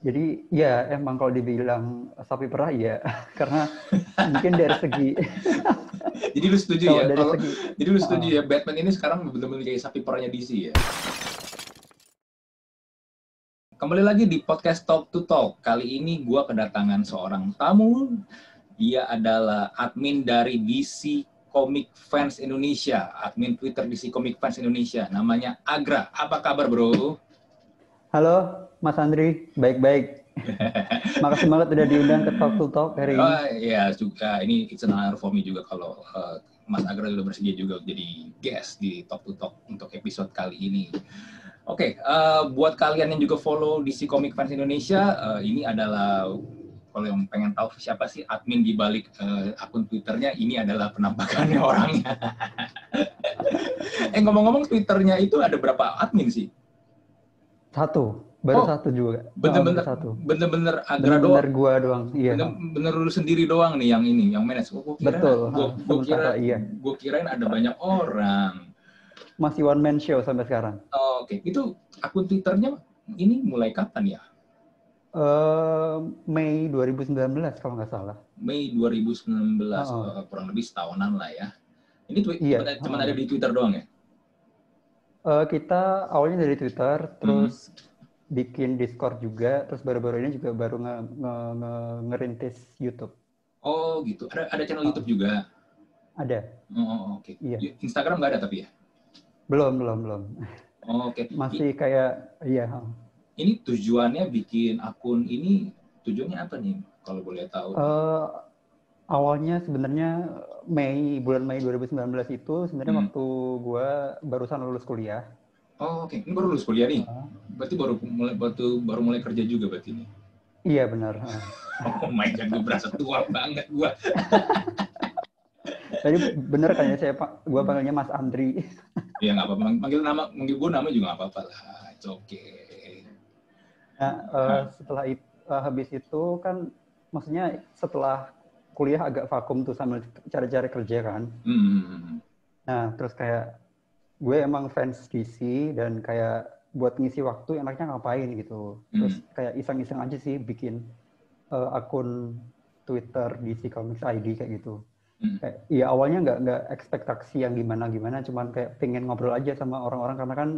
Jadi ya emang kalau dibilang sapi perah ya karena mungkin dari segi jadi lu setuju ya dari kalau segi jadi lu setuju uh, ya Batman ini sekarang benar-benar kayak sapi perahnya DC ya. Kembali lagi di podcast Talk to Talk. Kali ini gua kedatangan seorang tamu. Dia adalah admin dari DC Comic Fans Indonesia, admin Twitter DC Comic Fans Indonesia. Namanya Agra. Apa kabar, Bro? halo Mas Andri, baik-baik. Makasih banget udah diundang ke Talk to Talk hari ini. Oh iya juga ini it's an honor for me juga kalau uh, Mas Agra sudah bersedia juga jadi guest di Talk to Talk untuk episode kali ini. Oke, uh, buat kalian yang juga follow DC Comic Fans Indonesia, uh, ini adalah kalau yang pengen tahu siapa sih admin di balik uh, akun Twitternya, ini adalah penampakannya orangnya. eh ngomong-ngomong Twitternya itu ada berapa admin sih? Satu, baru Oh, satu juga. Oh, Bener-bener baru satu. bener-bener Agra doang. Bener-bener gua doang. Iya. Bener, bener lu sendiri doang nih yang ini, yang manage. Oh, gua kira, Betul. Gua, gua kira, iya. gua kirain ada banyak orang. Masih one man show sampai sekarang. Oh, Oke, itu akun Twitternya ini mulai kapan ya? Eh Mei 2019 kalau nggak salah. Mei 2019, Oh. eh, kurang lebih setahunan lah ya. Ini Iya. cuma, Oh. ada di Twitter doang ya? Eh, kita awalnya dari Twitter, Hmm. Bikin Discord juga, terus baru-baru ini juga baru nge, nge- nge- ngerintis YouTube. Oh gitu. Ada ada channel Oh. YouTube juga. Ada? Oh, oh, oke. Iya. Instagram nggak ada tapi ya? Belum, belum, belum. Oh, oke. I- Masih kayak, iya. Ini tujuannya bikin akun ini tujuannya apa nih? Kalau boleh tahu. Eh, awalnya sebenarnya Mei, bulan Mei 2019 itu sebenarnya Hmm. waktu gua barusan lulus kuliah. Oh, oke. Ini baru lulus kuliah nih. Berarti baru mulai baru, baru mulai kerja juga berarti ini. Iya benar. Oh my god, gue berasa tua banget gue. Tadi bener kayaknya saya pak, gua panggilnya Mas Andri. Ya nggak apa-apa, manggil nama, manggil gue nama juga nggak apa-apa lah. It's okay. Nah, eh, setelah itu, habis itu kan, maksudnya setelah kuliah agak vakum tuh sambil cari-cari kerja kan. Hmm. Nah, terus kayak gue emang fans DC dan kayak buat ngisi waktu enaknya ngapain gitu. Terus kayak iseng-iseng aja sih bikin eh, akun Twitter DC Comics ID kayak gitu. Hmm. Kayak, ya awalnya nggak nggak ekspektasi yang gimana-gimana, cuman kayak pengen ngobrol aja sama orang-orang karena kan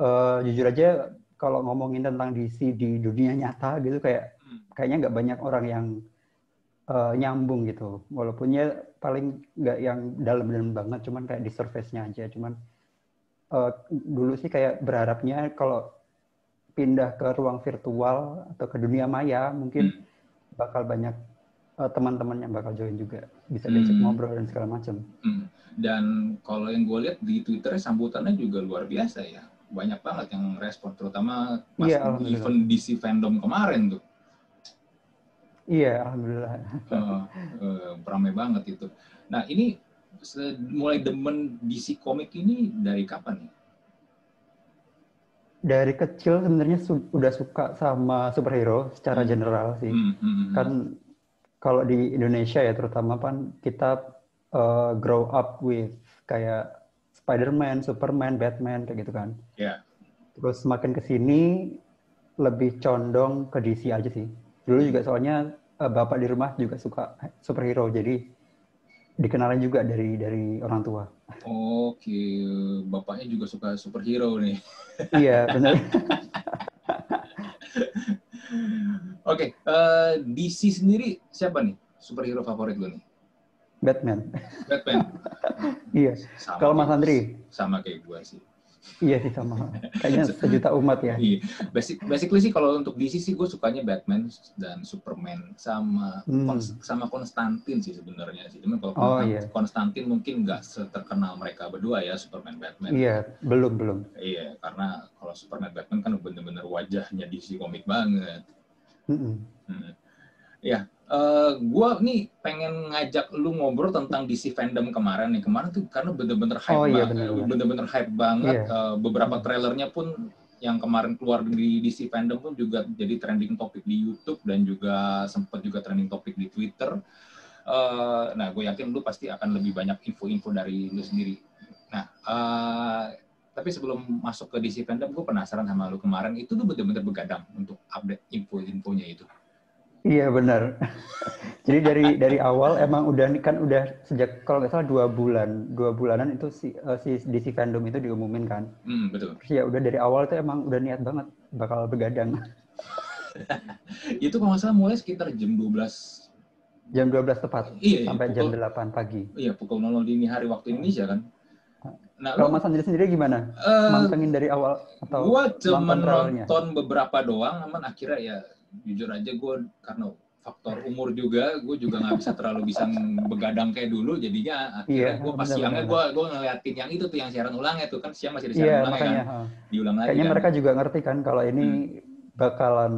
eh, jujur aja kalau ngomongin tentang DC di dunia nyata gitu kayak Hmm. kayaknya nggak banyak orang yang eh, nyambung gitu. Walaupun ya paling nggak yang dalam-dalam banget, cuman kayak di surface-nya aja. Cuman eh, dulu sih kayak berharapnya kalau pindah ke ruang virtual atau ke dunia maya mungkin bakal banyak eh, teman-teman yang bakal join juga, bisa diajak Hmm. ngobrol dan segala macam. Hmm. Dan kalau yang gue lihat di Twitter sambutannya juga luar biasa ya. Banyak banget yang respon, terutama pas Iya, alhamdulillah. event DC fandom kemarin tuh. Iya, alhamdulillah. Eh, eh, ramai banget itu. Nah ini mulai demen DC komik ini dari kapan nih? Dari kecil sebenarnya su- udah suka sama superhero secara Hmm. general sih. Hmm, hmm, hmm. Kan kalau di Indonesia ya terutama kan kita uh, grow up with kayak Spider-Man, Superman, Batman kayak gitu kan. Ya. Terus semakin ke sini lebih condong ke DC aja sih. Dulu juga soalnya uh, bapak di rumah juga suka superhero jadi dikenalin juga dari dari orang tua. Oke, bapaknya juga suka superhero nih. iya, benar. Oke, eh, DC sendiri siapa nih superhero favorit lo nih? Batman. Batman. iya. Kalau Mas Andri? Sama kayak gue sih. Iya sih sama. Kayaknya sejuta umat ya. Iya. Basic, basically sih kalau untuk DC sih gue sukanya Batman dan Superman sama Hmm. Kons- sama Konstantin sih sebenarnya sih. Cuman kalau Oh, Konstan- iya. Konstantin mungkin nggak seterkenal mereka berdua ya Superman Batman. Iya, belum belum. Iya, karena kalau Superman Batman kan bener-bener wajahnya DC komik banget. Mm-mm. Hmm. Ya, eh gua nih pengen ngajak lu ngobrol tentang DC fandom kemarin nih. Kemarin tuh karena bener-bener hype Oh, iya, banget, bener-bener. hype banget. Iya. Eh, beberapa trailernya pun yang kemarin keluar di DC fandom pun juga jadi trending topik di YouTube dan juga sempat juga trending topik di Twitter. Eh, nah, gue yakin lu pasti akan lebih banyak info-info dari lu sendiri. Nah, eh, tapi sebelum masuk ke DC fandom, gue penasaran sama lu kemarin itu tuh bener-bener begadang untuk update info-infonya itu. Iya benar. Jadi dari dari awal emang udah kan udah sejak kalau nggak salah dua bulan dua bulanan itu si, uh, si DC fandom itu diumumin kan. Hmm, betul. Terus ya udah dari awal tuh emang udah niat banget bakal begadang. itu kalau nggak salah mulai sekitar jam 12 jam 12 tepat iya, sampai pukul, jam 8 pagi. Iya, pukul 00 dini hari waktu Indonesia kan. Nah, kalau Mas Andri sendiri gimana? Uh, Mantengin dari awal atau Gua cuma nonton beberapa doang, namun akhirnya ya jujur aja gue karena faktor umur juga gue juga nggak bisa terlalu bisa begadang kayak dulu jadinya akhirnya yeah, gue pas siangnya gue gue ngeliatin yang itu tuh yang siaran ulangnya tuh kan siang masih di siaran yeah, ulang makanya, kan diulang lagi kayaknya kan. mereka juga ngerti kan kalau ini hmm. bakalan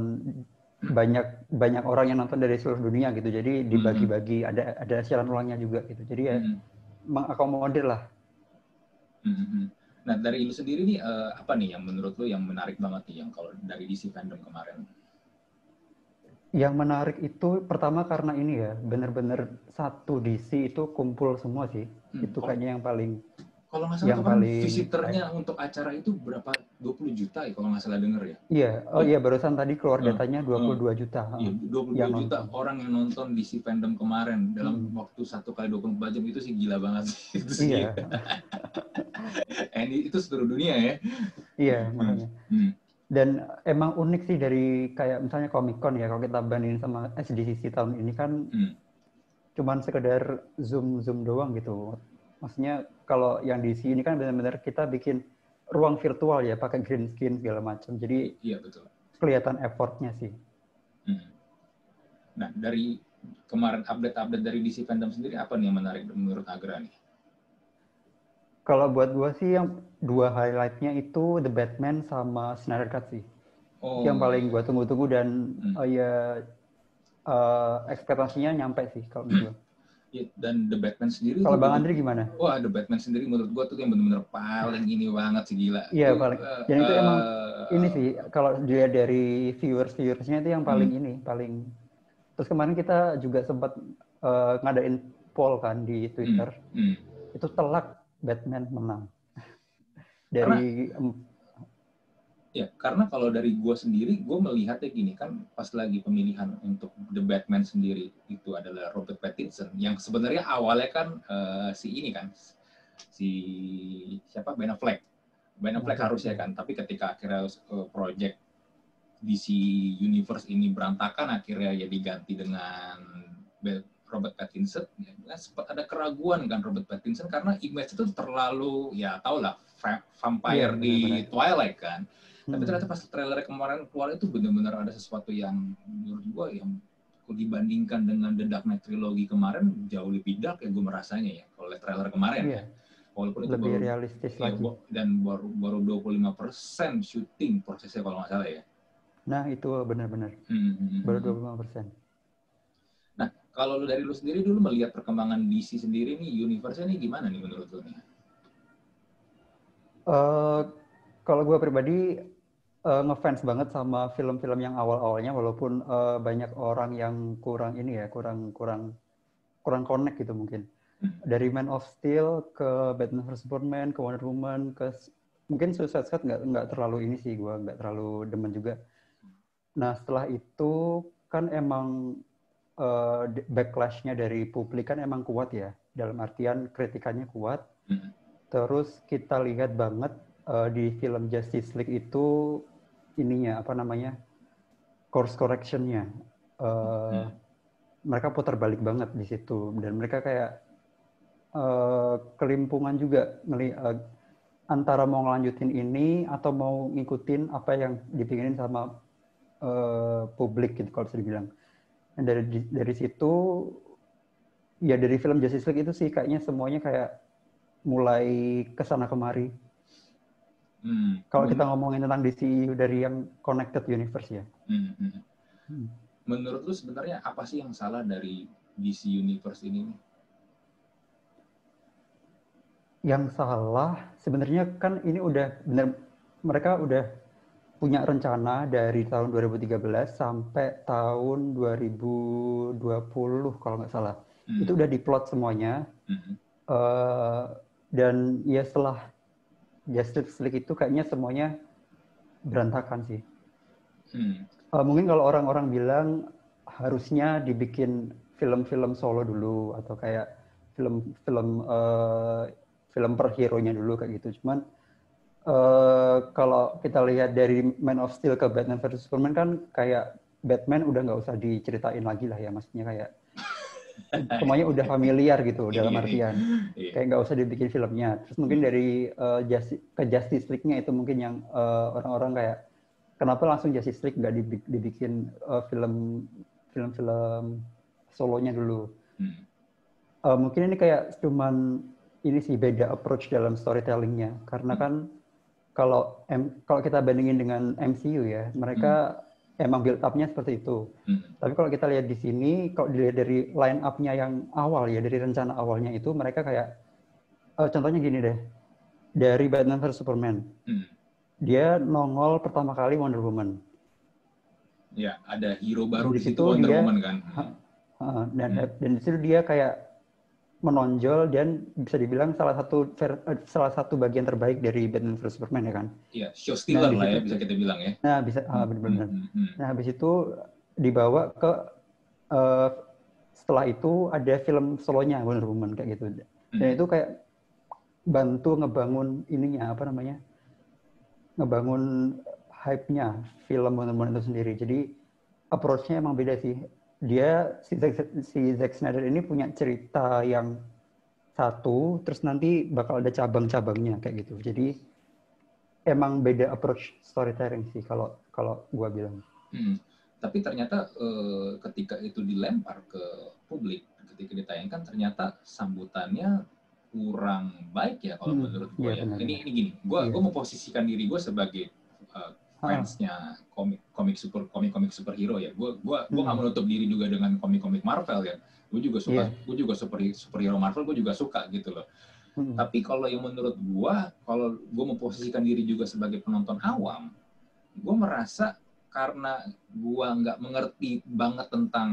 banyak banyak orang yang nonton dari seluruh dunia gitu jadi dibagi-bagi ada ada siaran ulangnya juga gitu jadi ya hmm. mengakomodir lah hmm. nah dari lu sendiri nih uh, apa nih yang menurut lu yang menarik banget nih yang kalau dari DC fandom kemarin yang menarik itu pertama karena ini ya, benar-benar satu DC itu kumpul semua sih. Hmm, itu kayaknya yang paling kalau nggak salah yang paling visiternya kayak, untuk acara itu berapa 20 juta ya kalau nggak salah denger ya. Iya, oh iya barusan tadi keluar hmm. datanya 22 uh, juta. Iya, 22 yang juta nonton. orang yang nonton DC fandom kemarin dalam hmm. waktu satu kali 24 jam itu sih gila banget sih. itu sih. Iya. ini itu seluruh dunia ya. Iya, makanya. Hmm dan emang unik sih dari kayak misalnya Comic Con ya kalau kita bandingin sama SDCC tahun ini kan hmm. cuman sekedar zoom zoom doang gitu. Maksudnya kalau yang di sini kan benar-benar kita bikin ruang virtual ya pakai green screen segala macam. Jadi iya betul. kelihatan effortnya sih. Hmm. nah dari kemarin update-update dari DC fandom sendiri apa nih yang menarik menurut Agra nih kalau buat gue sih yang dua highlightnya itu The Batman sama Snyder Cut sih. Oh. Yang paling gue tunggu-tunggu dan hmm. uh, ya uh, ekspektasinya nyampe sih kalau menurut gue. Ya, dan The Batman sendiri. Kalau Bang Andri gimana? Wah, The Batman sendiri menurut gue tuh yang benar-benar paling ini banget sih gila. Iya paling. Uh, dan itu uh, emang ini sih kalau dilihat dari viewers viewersnya itu yang paling hmm. ini paling. Terus kemarin kita juga sempat uh, ngadain poll kan di Twitter. Hmm. Hmm. Itu telak Batman menang. dari karena, ya karena kalau dari gue sendiri gue melihatnya gini kan pas lagi pemilihan untuk The Batman sendiri itu adalah Robert Pattinson yang sebenarnya awalnya kan uh, si ini kan si siapa Ben Affleck Ben Affleck okay. harusnya kan tapi ketika akhirnya uh, project DC Universe ini berantakan akhirnya ya diganti dengan Robert Pattinson ya, sempat ada keraguan kan Robert Pattinson karena image itu terlalu ya tau lah vampire yeah, di bener -bener. Twilight kan hmm. tapi ternyata pas trailer kemarin keluar itu benar-benar ada sesuatu yang menurut gua yang dibandingkan dengan The Dark Knight trilogi kemarin jauh lebih dark ya gue merasanya ya kalau trailer kemarin yeah. ya walaupun itu lebih baru, realistis ya, lagi dan baru baru 25 persen syuting prosesnya kalau nggak salah ya nah itu benar-benar hmm, hmm, hmm baru 25 hmm. persen kalau lu dari lu sendiri dulu melihat perkembangan DC sendiri nih, universe ini gimana nih menurut lu nih? Uh, kalau gue pribadi uh, ngefans banget sama film-film yang awal-awalnya, walaupun uh, banyak orang yang kurang ini ya, kurang kurang kurang connect gitu mungkin. Hmm. Dari Man of Steel ke Batman vs Superman, ke Wonder Woman, ke mungkin Suicide Squad nggak nggak terlalu ini sih gue nggak terlalu demen juga. Nah setelah itu kan emang uh, backlashnya dari publik kan emang kuat ya. Dalam artian kritikannya kuat. Hmm. terus kita lihat banget uh, di film Justice League itu ininya apa namanya course correctionnya. Uh, hmm. mereka putar balik banget di situ. Dan mereka kayak uh, kelimpungan juga ngeli uh, antara mau ngelanjutin ini atau mau ngikutin apa yang dipinginin sama uh, publik gitu kalau bisa dibilang dan dari dari situ ya dari film Justice League itu sih kayaknya semuanya kayak mulai ke sana kemari. Hmm. Kalau kita ngomongin tentang DC dari yang connected universe ya. Hmm. Hmm. hmm. Menurut lu sebenarnya apa sih yang salah dari DC universe ini? Yang salah sebenarnya kan ini udah benar mereka udah punya rencana dari tahun 2013 sampai tahun 2020 kalau nggak salah. Hmm. Itu udah diplot semuanya. Hmm. Uh, dan ya setelah Justice League itu kayaknya semuanya berantakan sih. Hmm. Uh, mungkin kalau orang-orang bilang harusnya dibikin film-film solo dulu atau kayak film-film uh, film per hero-nya dulu kayak gitu. Cuman uh, kalau kita lihat dari Man of Steel ke Batman versus Superman kan kayak Batman udah nggak usah diceritain lagi lah ya, maksudnya kayak semuanya udah familiar gitu dalam iya, artian iya. kayak nggak usah dibikin filmnya. Terus mungkin dari uh, Justice, ke Justice League-nya itu mungkin yang orang-orang uh, kayak kenapa langsung Justice League nggak dibikin uh, film film-film solonya dulu. Hmm. Uh, mungkin ini kayak cuman ini sih beda approach dalam storytellingnya karena hmm. Kalau M, kalau kita bandingin dengan MCU ya mereka hmm. emang build up-nya seperti itu. Hmm. Tapi kalau kita lihat di sini kalau dilihat dari line up-nya yang awal ya dari rencana awalnya itu mereka kayak uh, contohnya gini deh dari Batman vs Superman. Hmm. Dia nongol pertama kali Wonder Woman. Ya, ada hero baru di, di situ Wonder dia, Woman kan. Uh, dan hmm. dan di situ dia kayak menonjol dan bisa dibilang salah satu eh, salah satu bagian terbaik dari Batman vs Superman ya kan. Iya, show stealer nah, lah ya bisa kita bilang ya. Nah, bisa ah, benar-benar. Hmm, hmm, hmm. Nah, habis itu dibawa ke uh, setelah itu ada film solonya Wonder Woman kayak gitu. Dan hmm. itu kayak bantu ngebangun ininya apa namanya? ngebangun hype-nya film Wonder Woman itu sendiri. Jadi approach-nya emang beda sih dia si Zack, si Zack Snyder ini punya cerita yang satu, terus nanti bakal ada cabang-cabangnya kayak gitu. Jadi emang beda approach storytelling sih kalau kalau gua bilang. Hmm. Tapi ternyata eh, ketika itu dilempar ke publik, ketika ditayangkan ternyata sambutannya kurang baik ya kalau hmm. menurut gue ya. ya. Ini ini gini, gue yeah. gue memposisikan diri gue sebagai uh, fansnya komik komik super komik komik superhero ya. Gue gue gue nggak hmm. menutup diri juga dengan komik komik Marvel ya. Gue juga suka yeah. gue juga super superhero Marvel gue juga suka gitu loh. Hmm. tapi kalau yang menurut gue kalau gue memposisikan diri juga sebagai penonton awam gue merasa karena gue nggak mengerti banget tentang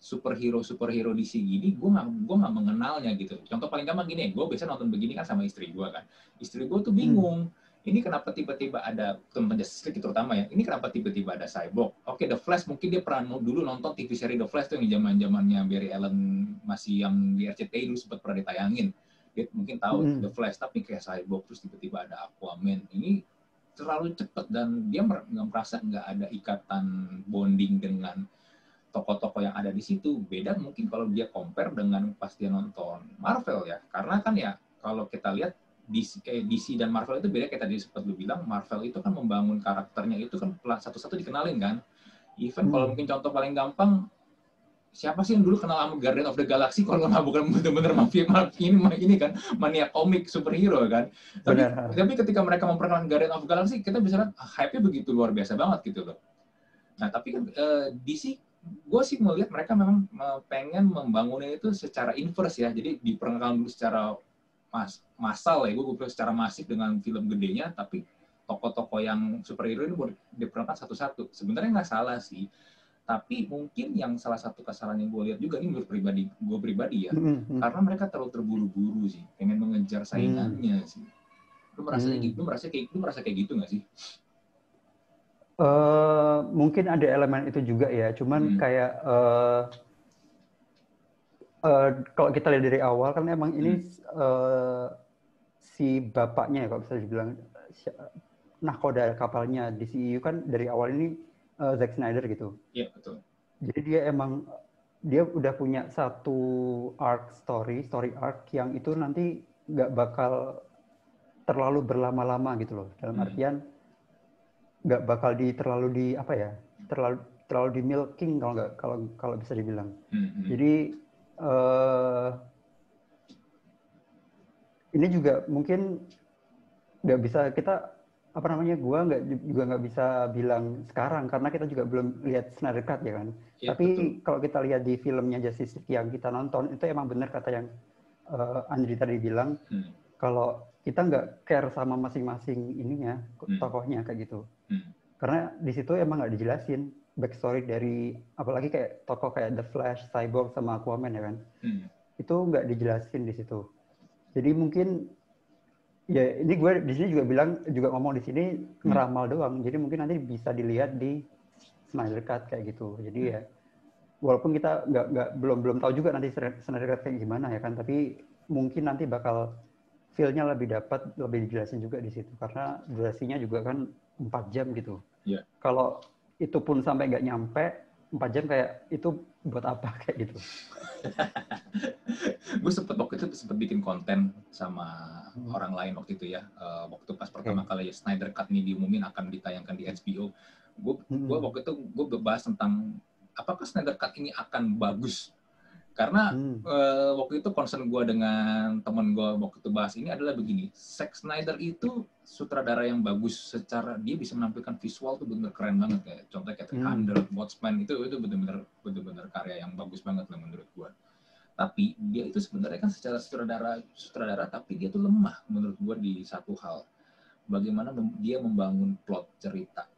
superhero superhero di sini gini gue nggak gue nggak mengenalnya gitu. Contoh paling gampang gini gue biasa nonton begini kan sama istri gue kan. Istri gue tuh bingung. hmm ini kenapa tiba-tiba ada teman League terutama ya? Ini kenapa tiba-tiba ada Cyborg? Oke okay, The Flash mungkin dia pernah dulu nonton TV seri The Flash tuh yang zaman zamannya Barry Allen masih yang di RCTI dulu sempat pernah ditayangin. Dia mungkin tahu hmm. The Flash tapi kayak Cyborg terus tiba-tiba ada Aquaman. Ini terlalu cepat dan dia nggak merasa nggak ada ikatan bonding dengan tokoh-tokoh yang ada di situ. Beda mungkin kalau dia compare dengan pas dia nonton Marvel ya. Karena kan ya kalau kita lihat DC, eh, DC dan Marvel itu beda kayak tadi sempat lu bilang Marvel itu kan membangun karakternya itu kan satu-satu dikenalin kan even hmm. kalau mungkin contoh paling gampang siapa sih yang dulu kenal sama Guardian of the Galaxy kalau nggak bukan benar-benar mafia ini ini kan mania komik superhero kan tapi Benar. tapi ketika mereka memperkenalkan Guardian of the Galaxy kita bisa lihat ah, hype-nya begitu luar biasa banget gitu loh nah tapi kan uh, eh, DC gue sih melihat mereka memang uh, pengen membangunnya itu secara inverse ya jadi diperkenalkan dulu secara mas masal ya gue gue secara masif dengan film gedenya tapi tokoh-tokoh yang superhero ini diperankan satu-satu sebenarnya nggak salah sih tapi mungkin yang salah satu kesalahan yang gue lihat juga ini menurut pribadi gue pribadi ya mm-hmm. karena mereka terlalu terburu-buru sih pengen mengejar saingannya mm. sih lu merasa mm. gitu lu merasa kayak lu merasa kayak gitu nggak sih uh, mungkin ada elemen itu juga ya cuman mm. kayak uh, uh, kalau kita lihat dari awal kan emang hmm. ini uh, si bapaknya ya kalau bisa dibilang nahkoda kapalnya di CEU kan dari awal ini uh, Zack Snyder gitu. Iya betul. Jadi dia emang dia udah punya satu arc story, story arc yang itu nanti nggak bakal terlalu berlama-lama gitu loh. Dalam hmm. artian nggak bakal di terlalu di apa ya terlalu terlalu di milking kalau nggak kalau kalau bisa dibilang. Hmm. hmm. Jadi uh, ini juga mungkin nggak bisa kita apa namanya gua nggak juga nggak bisa bilang sekarang karena kita juga belum lihat Snyder Cut ya kan ya, tapi betul. kalau kita lihat di filmnya Justice League yang kita nonton itu emang benar kata yang uh, Andri tadi bilang hmm. kalau kita nggak care sama masing-masing ininya hmm. tokohnya kayak gitu hmm. karena di situ emang nggak dijelasin backstory dari apalagi kayak tokoh kayak The Flash, Cyborg sama Aquaman ya kan. Hmm. Itu nggak dijelasin di situ. Jadi mungkin ya ini gue di sini juga bilang juga ngomong di sini hmm. ngeramal doang. Jadi mungkin nanti bisa dilihat di Snyder Cut kayak gitu. Jadi ya walaupun kita nggak nggak belum belum tahu juga nanti Snyder Cut kayak gimana ya kan, tapi mungkin nanti bakal feel-nya lebih dapat, lebih dijelasin juga di situ karena durasinya juga kan empat jam gitu. Yeah. Kalau itu pun sampai nggak nyampe empat jam kayak itu buat apa kayak gitu. gue sempet waktu itu sempet bikin konten sama hmm. orang lain waktu itu ya. Uh, waktu pas pertama okay. kali ya Snyder Cut ini diumumin akan ditayangkan di HBO. Gue hmm. gue waktu itu gue bahas tentang apakah Snyder Cut ini akan bagus karena hmm. uh, waktu itu concern gue dengan temen gue waktu itu bahas ini adalah begini, Zack Snyder itu sutradara yang bagus secara dia bisa menampilkan visual tuh benar keren banget kayak contohnya kayak hmm. Watchmen itu itu benar-benar benar-benar karya yang bagus banget lah menurut gue. Tapi dia itu sebenarnya kan secara sutradara sutradara tapi dia tuh lemah menurut gue di satu hal. Bagaimana dia membangun plot cerita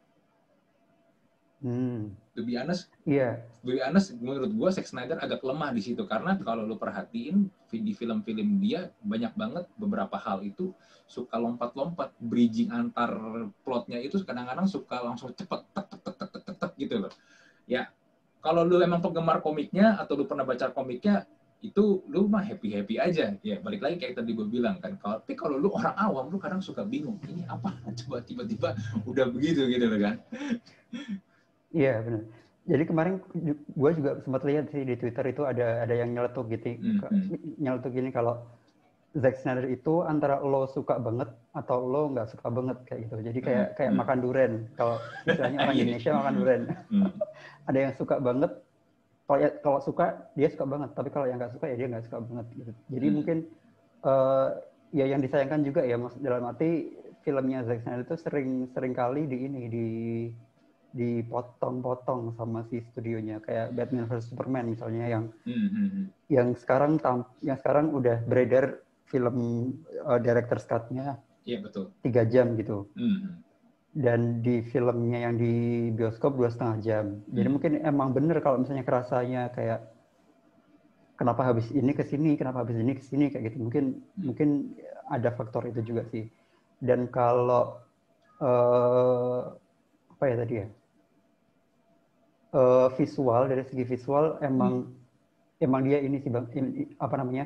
Hmm. To be honest. Yeah. To be honest, menurut gue Zack Snyder agak lemah di situ karena kalau lu perhatiin di film-film dia banyak banget beberapa hal itu suka lompat-lompat bridging antar plotnya itu kadang-kadang suka langsung cepet tek tek tek tek tek tek gitu loh. Ya, kalau lu emang penggemar komiknya atau lu pernah baca komiknya itu lu mah happy happy aja ya balik lagi kayak tadi gue bilang kan kalau tapi kalau lu orang awam lu kadang suka bingung ini apa coba tiba-tiba udah begitu gitu loh kan Iya benar. Jadi kemarin gue juga sempat lihat sih di Twitter itu ada ada yang nyeletuk gitu, mm-hmm. nyeletuk gini kalau Zack Snyder itu antara lo suka banget atau lo nggak suka banget kayak gitu. Jadi kayak mm-hmm. kayak makan duren. Kalau misalnya orang iya. Indonesia makan duren, mm-hmm. ada yang suka banget. Kalau ya, kalau suka dia suka banget, tapi kalau yang nggak suka ya dia nggak suka banget gitu. Jadi mm-hmm. mungkin uh, ya yang disayangkan juga ya dalam arti filmnya Zack Snyder itu sering sering kali di ini di dipotong-potong sama si studionya kayak Batman vs Superman misalnya yang mm-hmm. yang sekarang tam, yang sekarang udah beredar film uh, director cut-nya iya betul tiga jam gitu mm-hmm. dan di filmnya yang di bioskop dua setengah jam mm-hmm. jadi mungkin emang bener kalau misalnya kerasanya kayak kenapa habis ini ke sini kenapa habis ini ke sini kayak gitu mungkin mm-hmm. mungkin ada faktor itu juga sih dan kalau uh, apa ya tadi ya uh, visual dari segi visual emang hmm. emang dia ini sih bang ini, apa namanya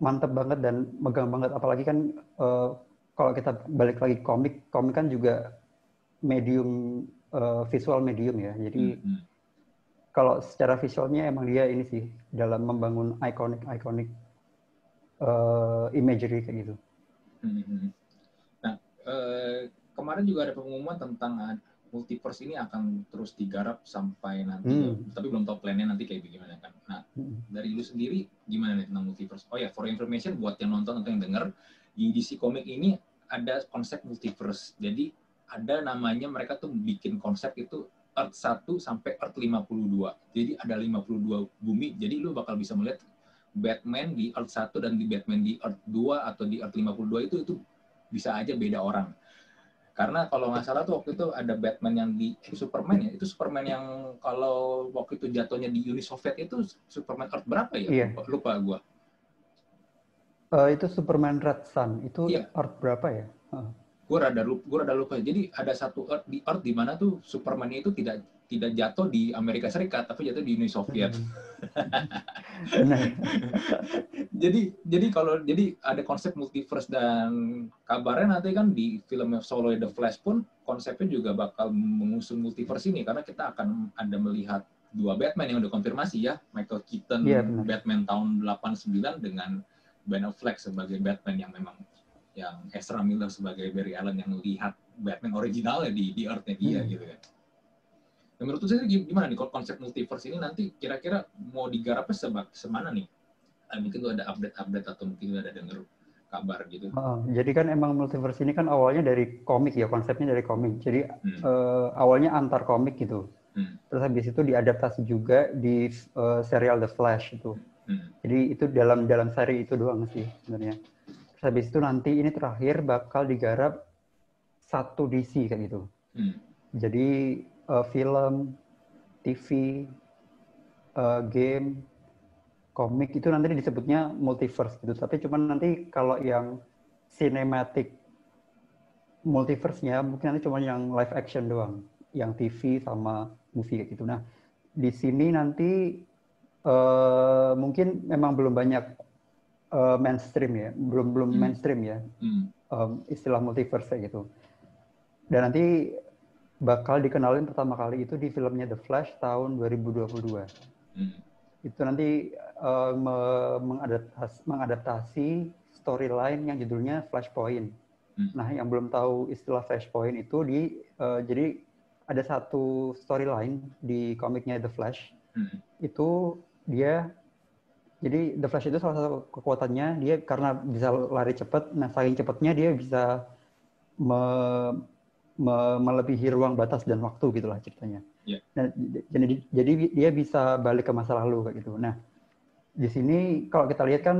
mantep banget dan megang banget apalagi kan uh, kalau kita balik lagi komik komik kan juga medium uh, visual medium ya jadi hmm, hmm. kalau secara visualnya emang dia ini sih dalam membangun ikonik ikonik uh, imagery kayak gitu. Hmm. hmm. Nah uh, kemarin juga ada pengumuman tentang multiverse ini akan terus digarap sampai nanti, hmm. tapi belum tahu plannya nanti kayak gimana kan. Nah, hmm. dari lu sendiri gimana nih tentang multiverse? Oh ya, for information buat yang nonton atau yang denger, di DC Comic ini ada konsep multiverse. Jadi ada namanya mereka tuh bikin konsep itu Earth 1 sampai Earth 52. Jadi ada 52 bumi, jadi lu bakal bisa melihat Batman di Earth 1 dan di Batman di Earth 2 atau di Earth 52 itu itu bisa aja beda orang. Karena kalau nggak salah tuh waktu itu ada Batman yang di eh, Superman ya, itu Superman yang kalau waktu itu jatuhnya di Uni Soviet itu Superman Earth berapa ya? Iya. Lupa, lupa gue. Uh, itu Superman Red Sun, itu iya. Earth berapa ya? Uh. Gue rada lupa, gue rada lupa. Jadi ada satu Earth di Earth di mana tuh Superman itu tidak tidak jatuh di Amerika Serikat tapi jatuh di Uni Soviet. Hmm. jadi jadi kalau jadi ada konsep multiverse dan kabarnya nanti kan di film Solo The Flash pun konsepnya juga bakal mengusung multiverse ini karena kita akan ada melihat dua Batman yang udah konfirmasi ya Michael Keaton yeah, iya, Batman tahun 89 dengan Ben Affleck sebagai Batman yang memang yang Ezra Miller sebagai Barry Allen yang lihat Batman originalnya di di Earth-nya dia hmm. gitu kan. Ya Nah, menurut saya gimana nih konsep multiverse ini nanti kira-kira mau digarapnya sebab semana nih? Nah, mungkin lu ada update-update atau mungkin ada denger kabar gitu. Oh, jadi kan emang multiverse ini kan awalnya dari komik ya, konsepnya dari komik. Jadi hmm. uh, awalnya antar komik gitu. Hmm. Terus habis itu diadaptasi juga di uh, serial The Flash itu. Hmm. Jadi itu dalam dalam seri itu doang sih sebenarnya. Terus habis itu nanti ini terakhir bakal digarap satu DC kayak gitu. Hmm. Jadi uh, film, TV, uh, game, komik itu nanti disebutnya multiverse gitu. Tapi cuman nanti kalau yang cinematic multiverse-nya mungkin nanti cuma yang live action doang. yang TV sama movie kayak gitu. Nah, di sini nanti uh, mungkin memang belum banyak uh, mainstream ya, belum belum hmm. mainstream ya hmm. um, istilah multiverse kayak gitu. Dan nanti bakal dikenalin pertama kali itu di filmnya The Flash tahun 2022. Hmm. Itu nanti uh, mengadaptasi, mengadaptasi storyline yang judulnya Flashpoint. Hmm. Nah, yang belum tahu istilah Flashpoint itu di uh, jadi ada satu storyline di komiknya The Flash. Hmm. Itu dia jadi The Flash itu salah satu kekuatannya dia karena bisa lari cepat. Nah, saking cepatnya dia bisa me, me, melebihi ruang batas dan waktu gitulah ceritanya. Yeah. Nah, jadi jadi dia bisa balik ke masa lalu kayak gitu. Nah, di sini kalau kita lihat kan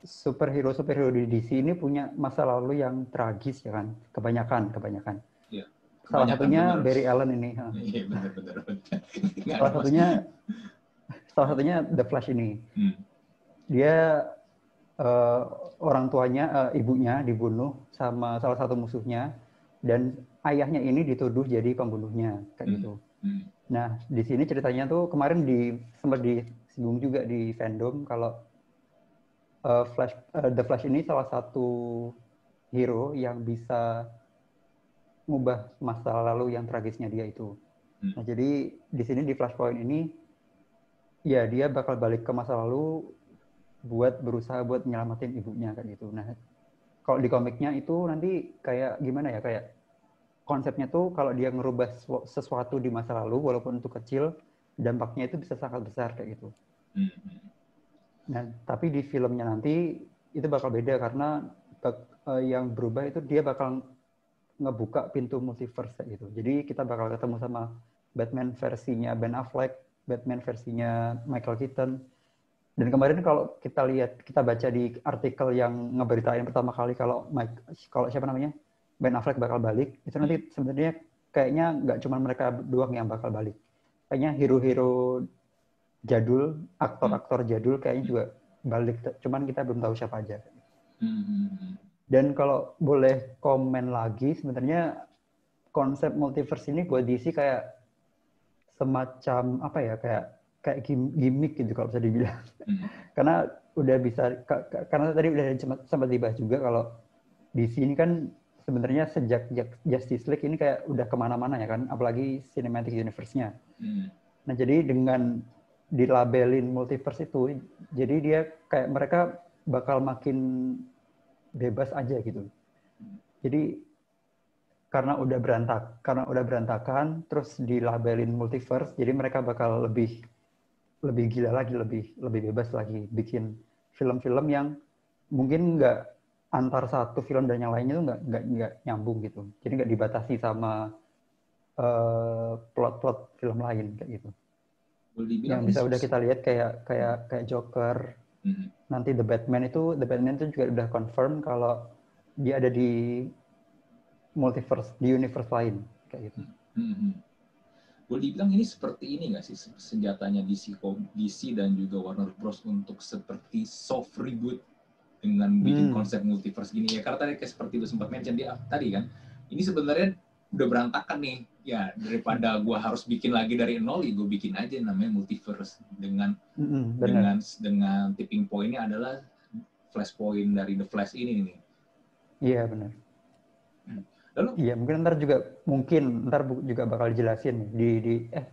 superhero superhero di DC ini punya masa lalu yang tragis ya kan, kebanyakan kebanyakan. Yeah. Salah satunya bener. Barry Allen ini. Iya benar benar. Salah satunya salah satunya The Flash ini. Hmm. Dia uh, orang tuanya, uh, ibunya dibunuh sama salah satu musuhnya dan ayahnya ini dituduh jadi pembunuhnya kayak hmm. gitu. Hmm. Nah di sini ceritanya tuh kemarin di sempat disinggung juga di fandom kalau uh, Flash uh, The Flash ini salah satu hero yang bisa mengubah masa lalu yang tragisnya dia itu. Hmm. Nah jadi di sini di Flashpoint ini ya dia bakal balik ke masa lalu buat berusaha buat nyelamatin ibunya kayak gitu. Nah, kalau di komiknya itu nanti kayak gimana ya kayak konsepnya tuh kalau dia ngerubah sesuatu di masa lalu walaupun itu kecil dampaknya itu bisa sangat besar kayak gitu. Hmm. Nah, tapi di filmnya nanti itu bakal beda karena uh, yang berubah itu dia bakal ngebuka pintu multiverse kayak gitu. Jadi kita bakal ketemu sama Batman versinya Ben Affleck, Batman versinya Michael Keaton. Dan kemarin kalau kita lihat, kita baca di artikel yang ngeberitain pertama kali kalau Mike, kalau siapa namanya Ben Affleck bakal balik, itu nanti sebenarnya kayaknya nggak cuma mereka doang yang bakal balik. Kayaknya hero-hero jadul, aktor-aktor jadul kayaknya juga balik. Cuman kita belum tahu siapa aja. Dan kalau boleh komen lagi, sebenarnya konsep multiverse ini buat DC kayak semacam apa ya kayak kayak gimmick gitu kalau bisa dibilang. Hmm. karena udah bisa karena tadi udah sempat dibahas juga kalau di sini kan sebenarnya sejak Justice League ini kayak udah ke mana-mana ya kan, apalagi cinematic universe-nya. Hmm. Nah jadi dengan dilabelin multiverse itu, jadi dia kayak mereka bakal makin bebas aja gitu. Jadi karena udah berantak karena udah berantakan terus dilabelin multiverse jadi mereka bakal lebih lebih gila lagi lebih lebih bebas lagi bikin film-film yang mungkin nggak antar satu film dan yang lainnya tuh nggak nggak nggak nyambung gitu jadi nggak dibatasi sama uh, plot-plot film lain kayak gitu yang bisa udah kita lihat kayak kayak kayak Joker mm-hmm. nanti The Batman itu The Batman itu juga udah confirm kalau dia ada di multiverse di universe lain kayak gitu. Hmm. Hmm. Boleh dibilang ini seperti ini nggak sih senjatanya DC, DC dan juga Warner Bros untuk seperti soft reboot dengan bikin hmm. konsep multiverse gini ya karena tadi kayak seperti itu sempat mention dia tadi kan ini sebenarnya udah berantakan nih ya daripada gua harus bikin lagi dari nol ya gue bikin aja namanya multiverse dengan mm dengan dengan tipping pointnya adalah flashpoint dari the flash ini nih iya benar Lalu? Iya, mungkin ntar juga mungkin ntar juga bakal dijelasin di di eh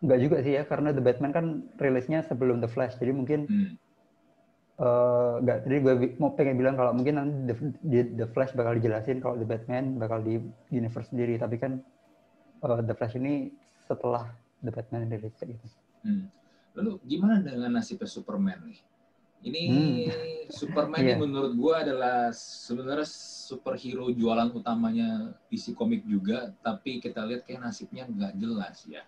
nggak juga sih ya karena The Batman kan rilisnya sebelum The Flash jadi mungkin hmm. uh, nggak jadi gue mau pengen bilang kalau mungkin nanti The, The Flash bakal dijelasin kalau The Batman bakal di universe sendiri tapi kan uh, The Flash ini setelah The Batman rilis gitu. Hmm. Lalu gimana dengan nasibnya Superman nih? Ini hmm. Superman yeah. ini menurut gue adalah sebenarnya superhero jualan utamanya DC Comic juga, tapi kita lihat kayak nasibnya nggak jelas ya.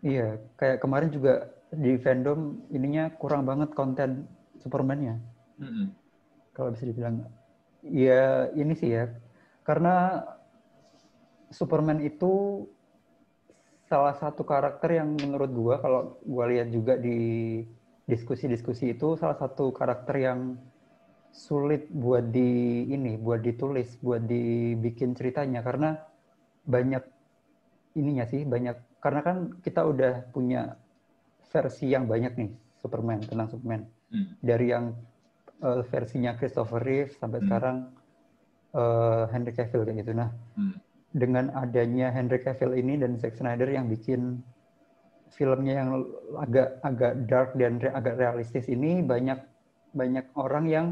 Iya, kayak kemarin juga di fandom ininya kurang banget konten Superman-nya. -hmm. Kalau bisa dibilang, ya ini sih ya, karena Superman itu salah satu karakter yang menurut gua kalau gua lihat juga di diskusi-diskusi itu salah satu karakter yang sulit buat di ini, buat ditulis, buat dibikin ceritanya karena banyak ininya sih banyak karena kan kita udah punya versi yang banyak nih Superman tentang Superman hmm. dari yang uh, versinya Christopher Reeve sampai hmm. sekarang uh, Henry Cavill kayak gitu nah hmm. dengan adanya Henry Cavill ini dan Zack Snyder yang bikin filmnya yang agak agak dark dan re, agak realistis ini banyak banyak orang yang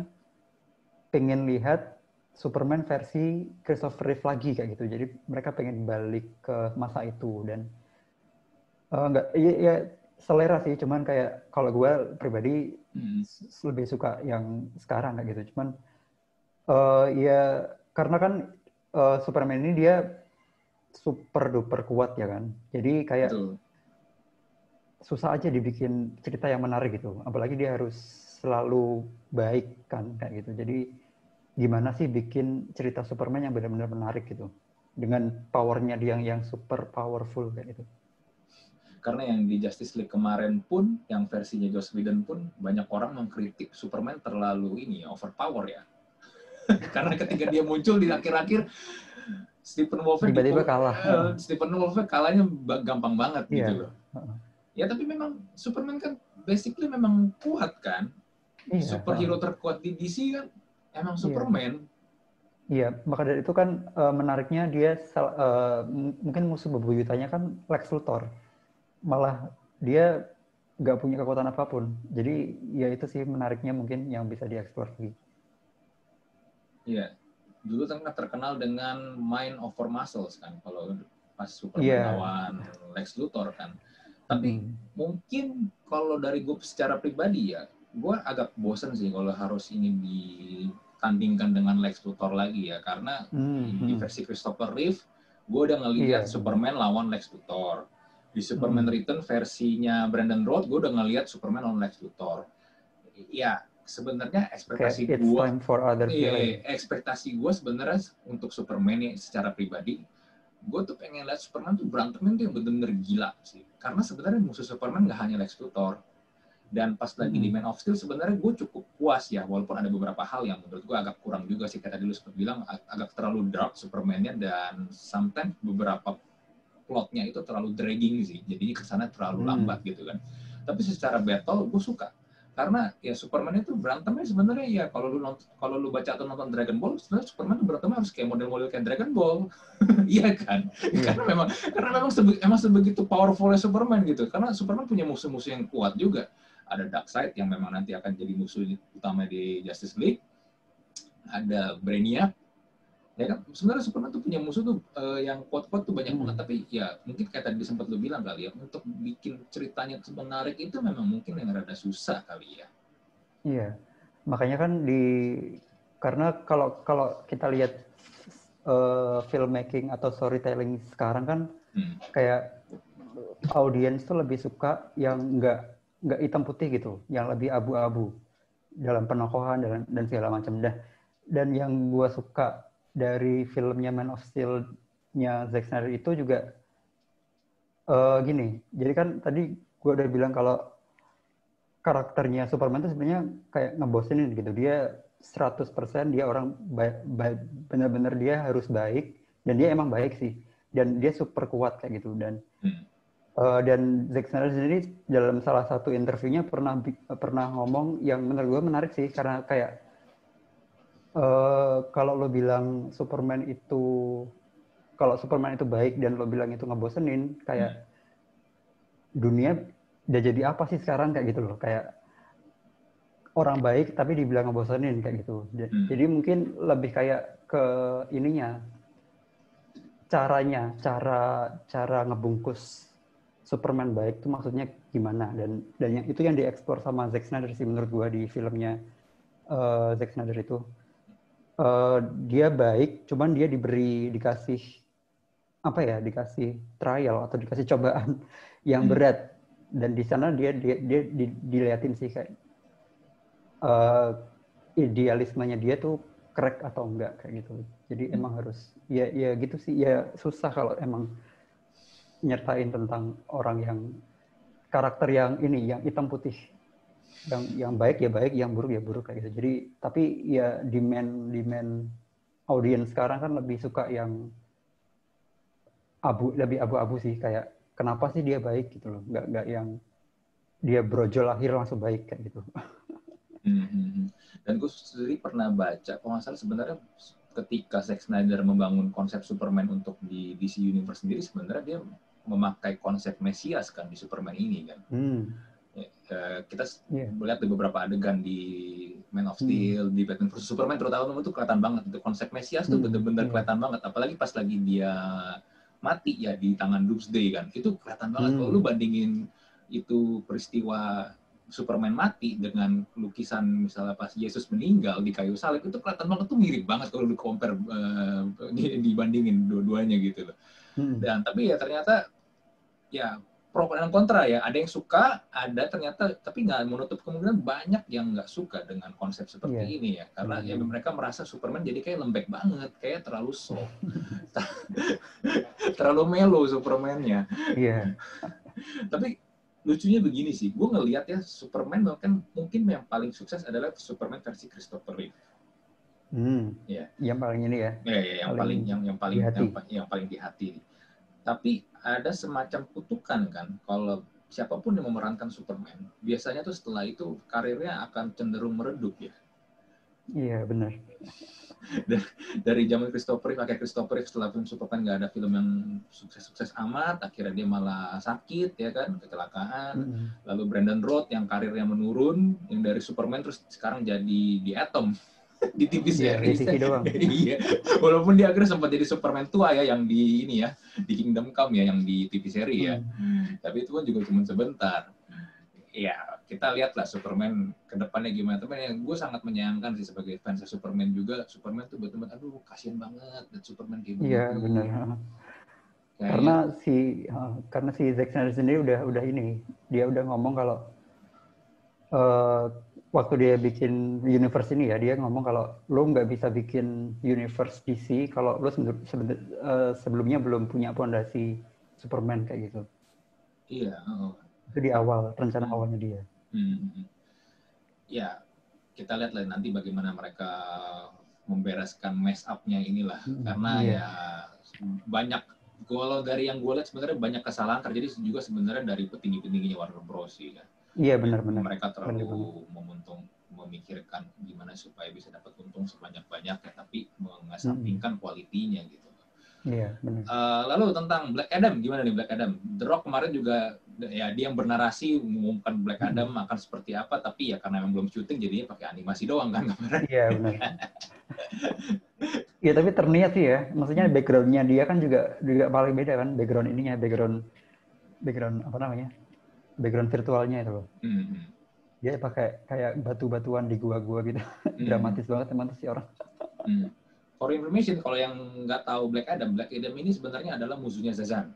pengen lihat Superman versi Christopher Reeve lagi kayak gitu. Jadi mereka pengen balik ke masa itu dan uh, enggak ya, ya selera sih, cuman kayak kalau gue pribadi hmm. lebih suka yang sekarang kayak gitu. Cuman uh, ya karena kan uh, Superman ini dia super duper kuat ya kan. Jadi kayak Betul. Susah aja dibikin cerita yang menarik gitu. Apalagi dia harus selalu baik kan kayak gitu. Jadi gimana sih bikin cerita Superman yang benar-benar menarik gitu dengan powernya dia yang yang super powerful kayak gitu. Karena yang di Justice League kemarin pun, yang versinya Joss Whedon pun banyak orang mengkritik Superman terlalu ini overpower ya. Karena ketika dia muncul di akhir-akhir Stephen Wolf tiba-tiba kalah. Uh, Stephen Wolf kalahnya gampang banget yeah. gitu loh. Ya tapi memang Superman kan basically memang kuat kan. Yeah. Superhero terkuat di DC kan emang iya. Superman. Iya, maka dari itu kan uh, menariknya dia uh, mungkin musuh bebuyutannya kan Lex Luthor. Malah dia nggak punya kekuatan apa pun. Jadi ya itu sih menariknya mungkin yang bisa dieksplor lagi. Iya, dulu kan terkenal dengan Mind Over Muscles kan kalau pas Superman yeah. lawan Lex Luthor kan. Tapi hmm. mungkin kalau dari gue secara pribadi ya, gue agak bosen sih kalau harus ini di tandingkan dengan Lex Luthor lagi ya karena mm-hmm. di hmm. versi Christopher Reeve gue udah ngelihat yeah. Superman lawan Lex Luthor di Superman mm. Return versinya Brandon Roth gue udah ngelihat Superman lawan Lex Luthor ya sebenarnya ekspektasi okay, gue iya, ekspektasi gue sebenarnya untuk Superman ya secara pribadi gue tuh pengen lihat Superman tuh berantemnya tuh yang bener-bener gila sih. Karena sebenarnya musuh Superman gak hanya Lex Luthor. Dan pas lagi hmm. di Man of Steel sebenarnya gue cukup puas ya walaupun ada beberapa hal yang menurut gue agak kurang juga sih. Kayak tadi lu sempat bilang ag agak terlalu dark Superman-nya dan sometimes beberapa plotnya itu terlalu dragging sih. Jadinya ke sana terlalu hmm. lambat gitu kan. Tapi secara battle gue suka karena ya Superman itu berantemnya sebenarnya ya kalau lu kalau lu baca atau nonton Dragon Ball sebenarnya Superman itu berantem harus kayak model-model kayak Dragon Ball. Iya kan? Yeah. karena memang karena memang sebe, emang sebegitu powerfulnya Superman gitu. Karena Superman punya musuh-musuh yang kuat juga. Ada Darkseid yang memang nanti akan jadi musuh utama di Justice League, ada Brainiac, ya kan sebenarnya Superman tuh punya musuh tuh uh, yang kuat-kuat tuh banyak hmm. banget tapi ya mungkin kayak tadi sempat lu bilang kali ya untuk bikin ceritanya menarik itu memang mungkin yang rada susah kali ya iya makanya kan di karena kalau kalau kita lihat uh, filmmaking atau storytelling sekarang kan hmm. kayak audiens tuh lebih suka yang enggak nggak hitam putih gitu, yang lebih abu-abu dalam penokohan dan, dan segala macam. Dan, dan yang gue suka dari filmnya Man of Steel-nya Zack Snyder itu juga uh, gini. Jadi kan tadi gue udah bilang kalau karakternya Superman itu sebenarnya kayak ngebosenin gitu. Dia 100% dia orang benar-benar dia harus baik dan dia emang baik sih dan dia super kuat kayak gitu dan hmm. Uh, dan Zack Snyder sendiri dalam salah satu interviewnya pernah pernah ngomong yang menurut gue menarik sih karena kayak uh, kalau lo bilang Superman itu kalau Superman itu baik dan lo bilang itu ngebosenin kayak hmm. dunia udah jadi apa sih sekarang kayak gitu loh kayak orang baik tapi dibilang ngebosenin kayak gitu hmm. jadi mungkin lebih kayak ke ininya caranya cara cara ngebungkus Superman baik itu maksudnya gimana dan dan yang itu yang dieksplor sama Zack Snyder sih menurut gua di filmnya uh, Zack Snyder itu uh, dia baik cuman dia diberi dikasih apa ya dikasih trial atau dikasih cobaan yang hmm. berat dan di sana dia dia dia di, diliatin sih kayak uh, idealismenya dia tuh crack atau enggak kayak gitu jadi hmm. emang harus ya ya gitu sih ya susah kalau emang nyertain tentang orang yang karakter yang ini yang hitam putih yang yang baik ya baik yang buruk ya buruk kayak gitu jadi tapi ya demand demand audiens sekarang kan lebih suka yang abu lebih abu-abu sih kayak kenapa sih dia baik gitu loh nggak nggak yang dia brojol lahir langsung baik kayak gitu Hmm, hmm, hmm. Dan gue sendiri pernah baca, kalau nggak salah sebenarnya ketika Zack Snyder membangun konsep Superman untuk di DC Universe sendiri, sebenarnya dia memakai konsep Mesias kan di Superman ini kan. hmm. Eh, kita Iya. melihat di beberapa adegan di Man of Steel, di Batman vs Superman terutama itu kelihatan banget itu konsep Mesias tuh Hmm, bener-bener iya. kelihatan banget. Apalagi pas lagi dia mati ya di tangan Doomsday kan, itu kelihatan banget. Hmm. Kalau lu bandingin itu peristiwa Superman mati dengan lukisan misalnya pas Yesus meninggal di kayu salib itu kelihatan banget tuh mirip banget kalau lu compare di- dibandingin dua-duanya gitu loh. Hmm. Dan tapi ya ternyata ya pro dan kontra ya. Ada yang suka, ada ternyata tapi nggak menutup kemungkinan banyak yang nggak suka dengan konsep seperti Iya. ini ya. Karena ya Hmm. mereka merasa Superman jadi kayak lembek banget, kayak terlalu soft, terlalu melo Superman-nya. Iya. Tapi lucunya begini sih, gue ngelihat ya Superman mungkin mungkin yang paling sukses adalah Superman versi Christopher Reeve. Hmm. Iya. Yang paling ini ya. Ya, ya, yang paling Paling yang yang paling yang, yang paling di hati. Tapi ada semacam kutukan kan kalau siapa pun yang memerankan Superman, biasanya tuh setelah itu karirnya akan cenderung meredup ya. Iya benar. Dari zaman Christopher Reeve, pakai Christopher Reeve setelah film Superman nggak ada film yang sukses-sukses amat, akhirnya dia malah sakit ya kan, kecelakaan. Hmm. Lalu Brandon Roth yang karirnya menurun, yang dari Superman terus sekarang jadi di Atom di TV Iya, di series. TV doang. iya. Walaupun dia akhirnya sempat jadi Superman tua ya yang di ini ya, di Kingdom Come ya yang di TV seri ya. Hmm. Tapi itu kan juga cuma sebentar. Ya, kita lihatlah Superman ke depannya gimana. Tapi yang gue sangat menyayangkan sih sebagai fans Superman juga, Superman tuh betul-betul aduh kasihan banget dan Superman kayak begitu. Iya benar. Kayaknya- Karena si uh, karena si Zack Snyder sendiri udah udah ini dia udah ngomong kalau eh, waktu dia bikin universe ini ya dia ngomong kalau lo nggak bisa bikin universe DC kalau lo eh, sebelumnya belum punya pondasi Superman kayak gitu. iya, oh. Itu di awal rencana awalnya dia. Hmm. Ya, kita lihat lah nanti bagaimana mereka membereskan mess up-nya inilah. Hmm, Karena iya. ya banyak kalau dari yang gue lihat sebenarnya banyak kesalahan terjadi juga sebenarnya dari petinggi-petingginya Warner Bros. kan. Iya benar-benar. Mereka terlalu Benar-benar. memuntung memikirkan gimana supaya bisa dapat untung sebanyak-banyaknya tapi mengesampingkan kualitinya gitu. Iya benar. Eh, lalu tentang Black Adam gimana nih Black Adam? The Rock kemarin juga ya dia yang bernarasi mengumumkan Black Hmm. Adam akan seperti apa tapi ya karena memang belum syuting jadinya pakai animasi doang kan kemarin. Iya benar. Iya tapi terniat sih ya. Maksudnya backgroundnya dia kan juga juga paling beda kan. Background ininya, background background apa namanya? Background virtualnya itu loh. Hmm, hmm. Dia pakai kayak batu-batuan di gua-gua gitu. Hmm. Dramatis banget tuh si orang. Hmm. For information kalau yang nggak tahu Black Adam, Black Adam ini sebenarnya adalah musuhnya Zazan.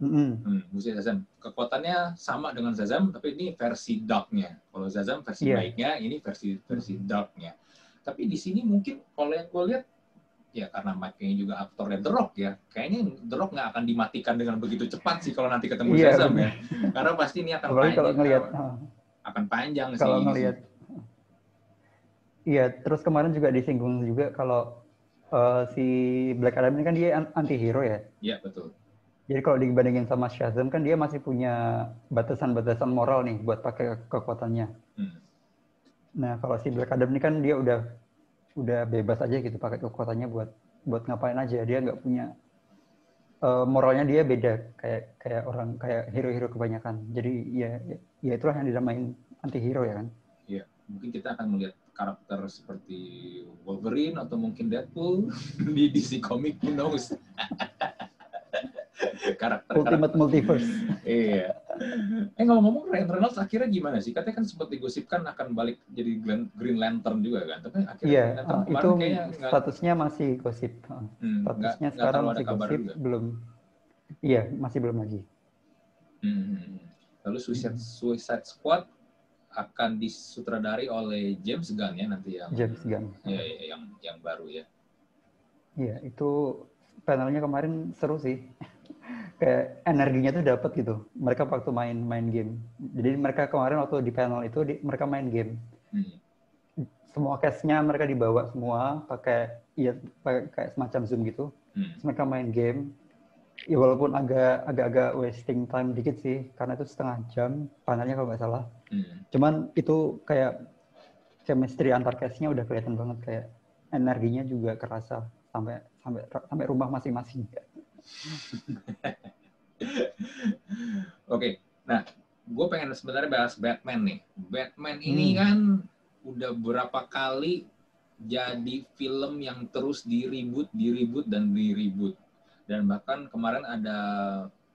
Mm-mm. Hmm, musuhnya Zazam. Kekuatannya sama dengan Zazam, tapi ini versi dark-nya. Kalau Zazam versi Iya. baiknya, ini versi versi dark-nya. Tapi di sini mungkin kalau yang gue lihat, ya karena Mike-nya juga aktornya The Rock ya, kayaknya The Rock nggak akan dimatikan dengan begitu cepat sih kalau nanti ketemu Zazam bener. ya. Karena pasti ini akan Apalagi kalau panjang, ngelihat ah, akan panjang kalau sih. ngelihat Iya, terus kemarin juga disinggung juga kalau eh, si Black Adam ini kan dia anti hero ya. Iya betul. Jadi kalau dibandingin sama Shazam kan dia masih punya batasan-batasan moral nih buat pakai kekuatannya. Hmm. Nah, kalau si Black Adam ini kan dia udah udah bebas aja gitu pakai kekuatannya buat buat ngapain aja. Dia nggak punya eh, moralnya dia beda kayak kayak orang kayak hero-hero kebanyakan. Jadi ya ya itulah yang dinamain anti hero ya kan. Iya, mungkin kita akan melihat karakter seperti Wolverine atau mungkin Deadpool di DC Comic, who knows? karakter Ultimate multiverse. Iya. Eh ngomong-ngomong Ryan Reynolds akhirnya gimana sih? Katanya kan sempat digosipkan akan balik jadi Green Lantern juga kan? Tapi akhirnya Iya, Green Lantern kemarin itu kayaknya nggak statusnya masih gosip. Eh, hmm, Statusnya nggak sekarang ada masih gosip, juga. belum. Iya, masih belum lagi. Hmm, hmm, hmm. Lalu Suicide, Hmm. Suicide Squad akan disutradari oleh James Gunn ya nanti yang James Gunn. ya, ya, yang yang baru ya. Iya, itu panelnya kemarin seru sih. Kayak energinya tuh dapat gitu. Mereka waktu main main game. Jadi mereka kemarin waktu di panel itu di- mereka main game. Hmm. Semua case-nya mereka dibawa semua pakai iya pakai kayak semacam Zoom gitu. Hmm. Terus mereka main game. ya walaupun agak agak-agak wasting time dikit sih karena itu setengah jam panelnya kalau nggak salah hmm. cuman itu kayak chemistry antar case-nya udah kelihatan banget kayak energinya juga kerasa sampai sampai sampai rumah masing-masing Oke, nah gue pengen sebenarnya bahas Batman nih. Batman ini hmm. kan udah berapa kali jadi film yang terus diribut, diribut dan diribut. Dan bahkan kemarin ada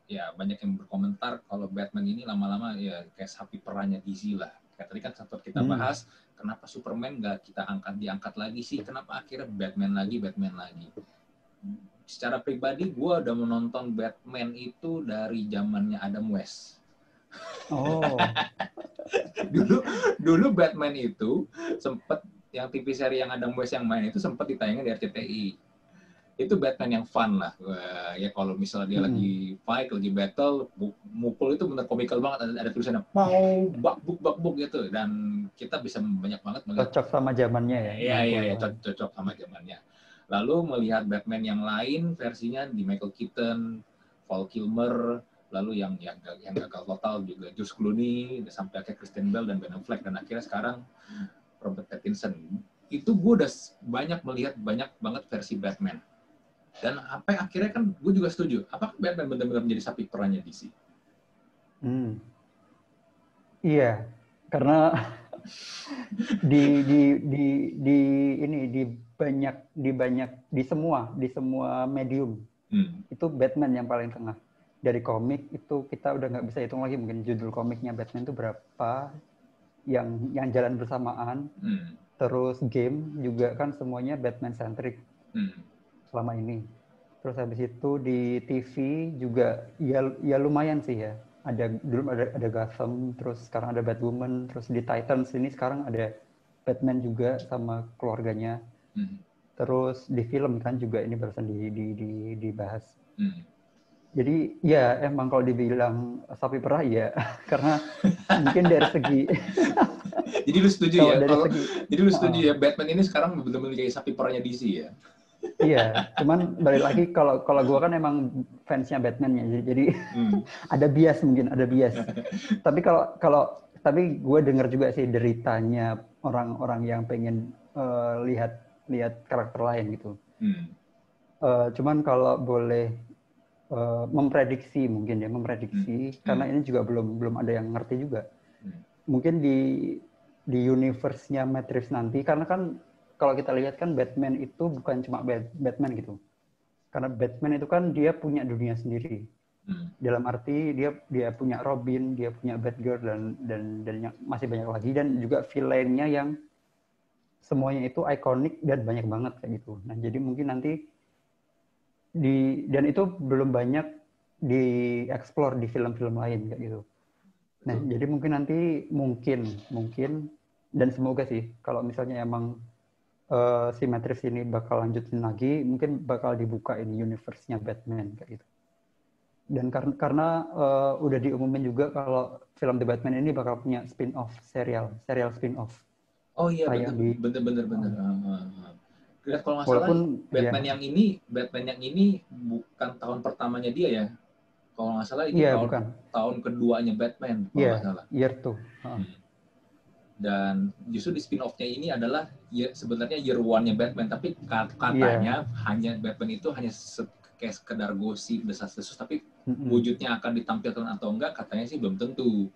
ya banyak yang berkomentar kalau Batman ini lama-lama ya kayak sapi perannya DC lah. Kayak tadi kan sempat kita hmm. bahas kenapa Superman nggak kita angkat diangkat lagi sih? Kenapa akhirnya Batman lagi, Batman lagi? Secara pribadi gue udah menonton Batman itu dari zamannya Adam West. Oh. dulu dulu Batman itu sempat yang TV seri yang Adam West yang main itu sempat ditayangin di RCTI. Itu Batman yang fun lah. ya kalau misalnya dia hmm. lagi fight, lagi battle, mukul itu bener komikal banget. Ada, ada tulisannya mau bak buk bak buk gitu. Dan kita bisa banyak banget melihat. Cocok sama zamannya ya. Iya iya ya, cocok sama zamannya. Lalu melihat Batman yang lain versinya di Michael Keaton, Val Kilmer, lalu yang yang yang gagal total juga Josh Clooney sampai akhirnya Kristen Bell dan Ben Affleck dan akhirnya sekarang Robert Pattinson. Itu gue udah banyak melihat banyak banget versi Batman. Dan apa akhirnya kan gue juga setuju apakah Batman benar-benar menjadi sapi perannya DC hmm. iya karena di di di di ini di banyak di banyak di semua di semua medium hmm. itu Batman yang paling tengah dari komik itu kita udah nggak bisa hitung lagi mungkin judul komiknya Batman itu berapa yang yang jalan bersamaan. Hmm. Terus game juga kan semuanya Batman centric hmm. selama ini. Terus habis itu di TV juga ya ya lumayan sih ya. Ada dulu ada ada Gotham, terus sekarang ada Batwoman, terus di Titans ini sekarang ada Batman juga sama keluarganya. Hmm. Terus di film kan juga ini barusan di, di, di, dibahas. Hmm. Jadi ya emang kalau dibilang sapi perah ya karena mungkin dari segi Jadi lu setuju ya kalau segi, jadi lu setuju uh, ya Batman ini sekarang benar-benar kayak sapi perahnya DC ya. Iya, cuman balik lagi kalau kalau gue kan emang fansnya Batman ya, jadi hmm. ada bias mungkin ada bias. tapi kalau kalau tapi gue dengar juga sih deritanya orang-orang yang pengen uh, lihat lihat karakter lain gitu. Hmm. Uh, cuman kalau boleh uh, memprediksi mungkin ya memprediksi hmm. karena hmm. ini juga belum belum ada yang ngerti juga hmm. mungkin di di universe-nya Matrix nanti karena kan kalau kita lihat kan Batman itu bukan cuma Batman gitu karena Batman itu kan dia punya dunia sendiri hmm. dalam arti dia dia punya Robin dia punya Batgirl dan dan dan masih banyak lagi dan juga villainnya yang semuanya itu ikonik dan banyak banget kayak gitu nah jadi mungkin nanti di dan itu belum banyak dieksplor di film-film lain kayak gitu. Nah, Betul. jadi mungkin nanti mungkin mungkin dan semoga sih kalau misalnya emang uh, si Matrix ini bakal lanjutin lagi, mungkin bakal dibuka ini universe-nya Batman kayak gitu. Dan karena karena uh, udah diumumin juga kalau film The Batman ini bakal punya spin-off serial, serial spin-off. Oh iya, bener, bener, bener, bener. Uh, Lihat kalau nggak salah Batman iya. yang ini Batman yang ini bukan tahun pertamanya dia ya. Kalau nggak salah ini iya, tahun, bukan. tahun keduanya Batman kalau iya, nggak salah. Year tuh. Hmm. Dan justru di spin-off-nya ini adalah ya, sebenarnya year one-nya Batman, tapi katanya yeah. hanya Batman itu hanya kayak sekedar gosip desas-desus, tapi mm-hmm. wujudnya akan ditampilkan atau enggak katanya sih belum tentu.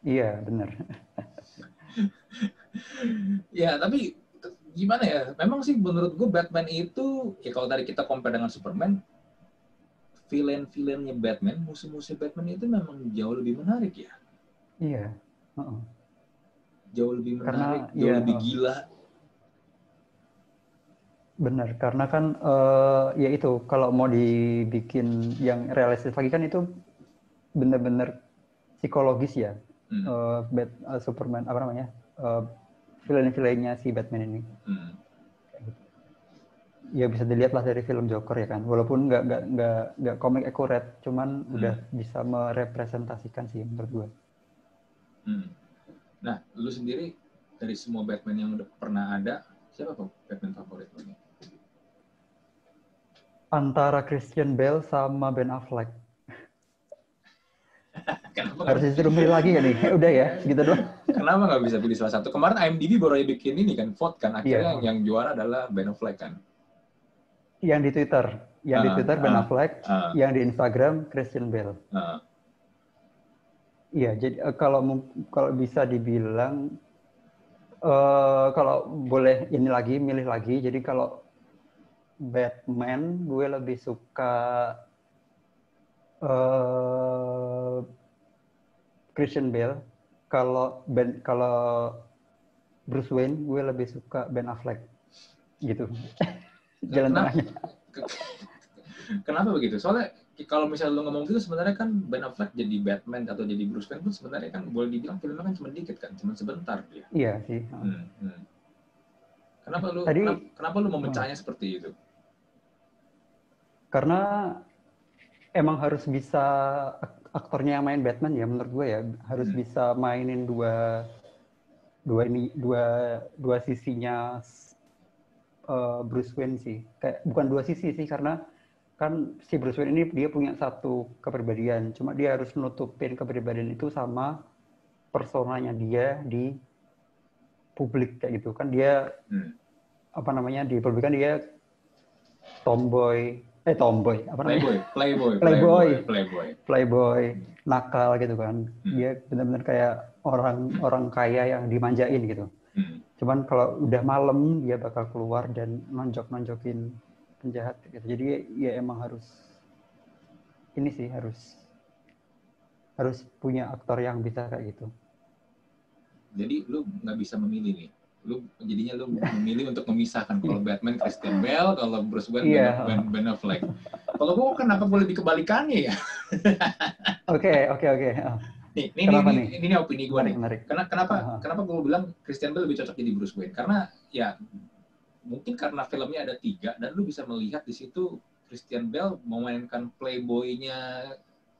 Iya, benar. ya, tapi gimana ya? Memang sih menurut gue Batman itu ya kalau tadi kita compare dengan Superman, villain-villainnya Batman, musuh-musuh Batman itu memang jauh lebih menarik ya. Iya. Uh -uh. Jauh lebih menarik, karena, jauh iya, lebih gila. Benar, karena kan uh, ya itu kalau mau dibikin yang realistis lagi kan itu benar-benar psikologis ya. Hmm. Uh, Bat, uh, Superman apa namanya? Uh, villain-villainnya si Batman ini. Hmm. Ya bisa dilihat lah dari film Joker ya kan, walaupun nggak nggak nggak nggak komik akurat, cuman hmm. udah bisa merepresentasikan sih menurut gue. Hmm. Nah, lu sendiri dari semua Batman yang udah pernah ada, siapa tuh Batman favorit lu? Antara Christian Bale sama Ben Affleck. Kenapa Harus disuruh milih lagi ya nih? Udah ya, gitu doang. Kenapa nggak bisa pilih salah satu? Kemarin IMDb baru aja bikin ini kan, vote kan. Akhirnya Iya. yang, yang juara adalah Ben Affleck kan. Yang di Twitter, yang di Ah, Twitter Ben ah, Affleck, ah. yang di Instagram Christian Bale. Nah, Iya, jadi eh, kalau kalau bisa dibilang eh kalau boleh ini lagi milih lagi, jadi kalau Batman gue lebih suka eh Christian Bale. Kalau Ben kalau Bruce Wayne gue lebih suka Ben Affleck. Gitu. Jalan Kenapa? tengahnya. Kenapa begitu? Soalnya kalau misalnya lu ngomong gitu sebenarnya kan Ben Affleck jadi Batman atau jadi Bruce Wayne pun sebenarnya kan boleh dibilang filmnya kan cuma dikit kan, cuma sebentar dia. Iya sih. Hmm, hmm. Kenapa lu Tadi- kenapa, kenapa lu memecahnya seperti itu? Karena emang harus bisa aktornya yang main Batman ya menurut gue ya harus Hmm. bisa mainin dua dua ini dua dua sisinya eh, Bruce Wayne sih. Kayak bukan dua sisi sih karena kan si Bruce Wayne ini dia punya satu kepribadian, cuma dia harus nutupin kepribadian itu sama personanya dia di publik kayak gitu kan dia Hmm. apa namanya di publik kan dia tomboy eh tomboy apa namanya Playboy, playboy, Playboy. playboy. playboy nakal gitu kan Hmm. dia benar-benar kayak orang orang kaya yang dimanjain gitu Hmm. cuman kalau udah malam dia bakal keluar dan nonjok nonjokin penjahat gitu jadi ya emang harus ini sih harus harus punya aktor yang bisa kayak gitu Jadi lu nggak bisa memilih nih. Lu jadinya lu memilih untuk memisahkan kalau Batman Christian Bale, kalau Bruce Wayne Iya. Ben, ben Affleck. Kalau gua kenapa boleh dikebalikannya ya? oke oke oke Nih, ini, ini, nih? ini, ini opini gua nih. menarik Karena kenapa Aha. kenapa gue bilang Christian Bale lebih cocok jadi Bruce Wayne? Karena ya mungkin karena filmnya ada tiga dan lu bisa melihat di situ Christian Bale memainkan playboy-nya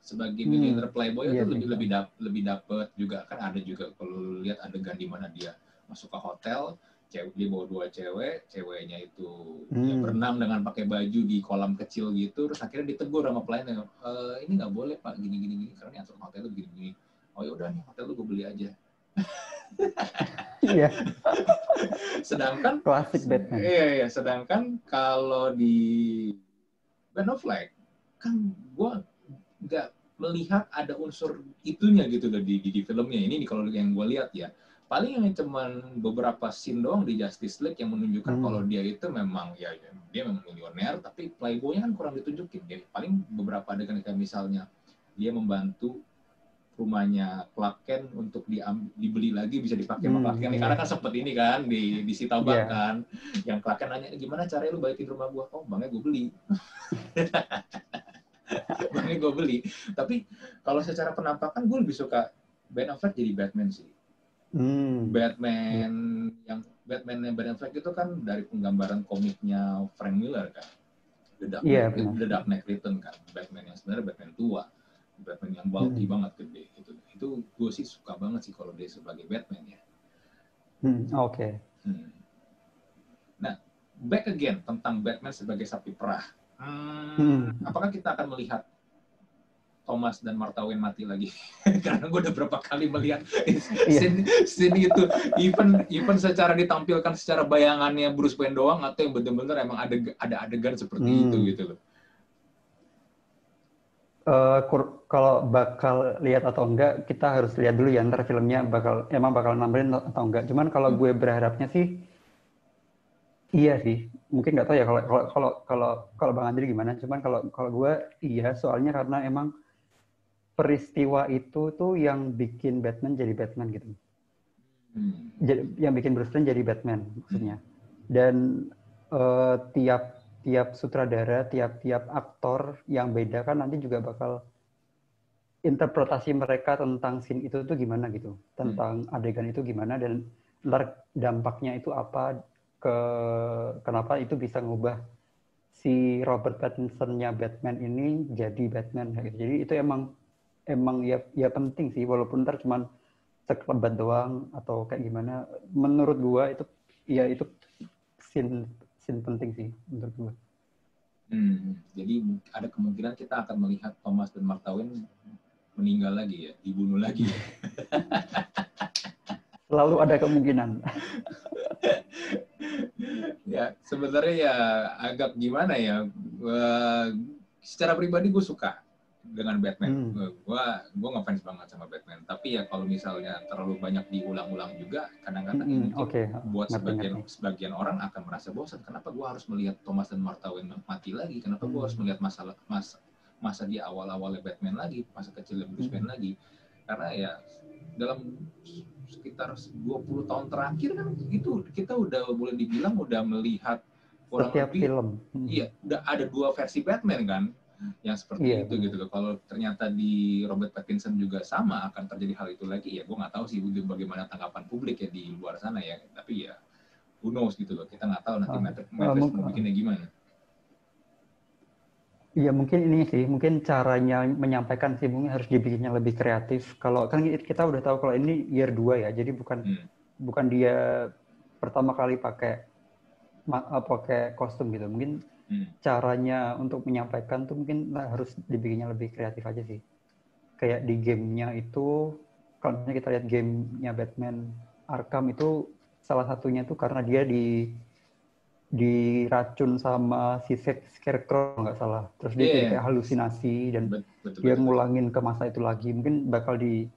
sebagai Hmm, millionaire playboy iya itu sih. lebih lebih dap, lebih dapet juga kan ada juga kalau lihat adegan di mana dia masuk ke hotel cewek dia bawa dua cewek ceweknya itu ya, Hmm. berenang dengan pakai baju di kolam kecil gitu terus akhirnya ditegur sama pelayan e, ini nggak boleh pak gini gini gini karena yang hotel itu gini gini oh ya udah nih hotel lu gue beli aja. Iya. Sedangkan klasik Batman. Iya iya sedangkan kalau di Ben Affleck kan gua nggak melihat ada unsur itunya gitu loh di, di, di filmnya. Ini nih kalau yang gue lihat ya paling yang cuman beberapa scene doang di Justice League yang menunjukkan Hmm. kalau dia itu memang ya ya, dia memang milioner tapi playboynya kan kurang ditunjukin dia paling beberapa adegan kayak misalnya dia membantu rumahnya Clark Kent untuk diam- dibeli lagi bisa dipakai sama Hmm, Clark Kent iya. karena kan sempet ini kan di disita bank Iya. kan yang Clark Kent nanya gimana caranya lu balikin rumah gua oh bangnya gue beli bangnya gue beli tapi kalau secara penampakan gue lebih suka Ben Affleck jadi Batman sih Hmm. Batman yang Batman yang Ben Affleck itu kan dari penggambaran komiknya Frank Miller kan The Dark, Iya, Knight. The Dark Knight Return kan Batman yang sebenarnya Batman tua Batman yang bulky Hmm. banget gede itu itu gue sih suka banget sih kalau dia sebagai Batman ya Hmm, oke Hmm. Nah, back again tentang Batman sebagai sapi perah. Hmm, Hmm. Apakah kita akan melihat Thomas dan Martha Wayne mati lagi? Karena gue udah berapa kali melihat Iya. scene, scene itu, even even secara ditampilkan secara bayangannya Bruce Wayne doang atau yang benar-benar emang ada ada adegan seperti Hmm. itu gitu loh. Kur- kalau bakal lihat atau enggak kita harus lihat dulu ya ntar filmnya bakal emang bakal nambahin atau enggak cuman kalau gue berharapnya sih iya sih mungkin nggak tahu ya kalau kalau kalau kalau kalau bang Andri gimana cuman kalau kalau gue iya soalnya karena emang peristiwa itu tuh yang bikin Batman jadi Batman gitu Hmm. jadi, yang bikin Bruce Wayne jadi Batman maksudnya dan eh, tiap tiap sutradara tiap-tiap aktor yang beda kan nanti juga bakal interpretasi mereka tentang scene itu tuh gimana gitu tentang adegan itu gimana dan dampaknya itu apa ke kenapa itu bisa ngubah si Robert Pattinson-nya Batman ini jadi Batman gitu. jadi itu emang emang ya ya penting sih walaupun ntar cuman sekelebat doang atau kayak gimana menurut gua itu ya itu scene scene penting sih menurut gua Hmm, jadi ada kemungkinan kita akan melihat Thomas dan Mark Twain meninggal lagi ya, dibunuh lagi. Selalu ada kemungkinan. ya, sebenarnya ya agak gimana ya. Uh, secara pribadi gue suka dengan Batman. Hmm. Gua gua ngefans banget sama Batman. Tapi ya kalau misalnya terlalu banyak diulang-ulang juga, kadang-kadang hmm, mungkin okay. buat ngerti, sebagian ngerti. sebagian orang akan merasa bosan. Kenapa gua harus melihat Thomas dan Martha Wayne mati lagi? Kenapa hmm. gua harus melihat masalah masa masa di awal-awalnya Batman lagi, masa kecilnya Bruce hmm. Wayne lagi? Karena ya dalam sekitar 20 tahun terakhir kan itu kita udah boleh dibilang udah melihat kurang Setiap lebih, film. Hmm. Iya, udah ada dua versi Batman kan yang seperti yeah. itu gitu loh. Kalau ternyata di Robert Pattinson juga sama akan terjadi hal itu lagi ya gue nggak tahu sih bagaimana tanggapan publik ya di luar sana ya. Tapi ya who knows gitu loh. Kita nggak tahu nanti uh, Matrix uh, mau bikinnya gimana. Iya mungkin ini sih, mungkin caranya menyampaikan sih mungkin harus dibikinnya lebih kreatif. Kalau kan kita udah tahu kalau ini year 2 ya, jadi bukan hmm. bukan dia pertama kali pakai pakai kostum gitu. Mungkin hmm. caranya untuk menyampaikan tuh mungkin harus dibikinnya lebih kreatif aja sih. Kayak di gamenya itu, kalau misalnya kita lihat gamenya Batman Arkham itu salah satunya tuh karena dia di diracun sama si Scarecrow nggak salah. Terus dia yeah. kayak halusinasi dan betul, dia betul. ngulangin ke masa itu lagi. Mungkin bakal di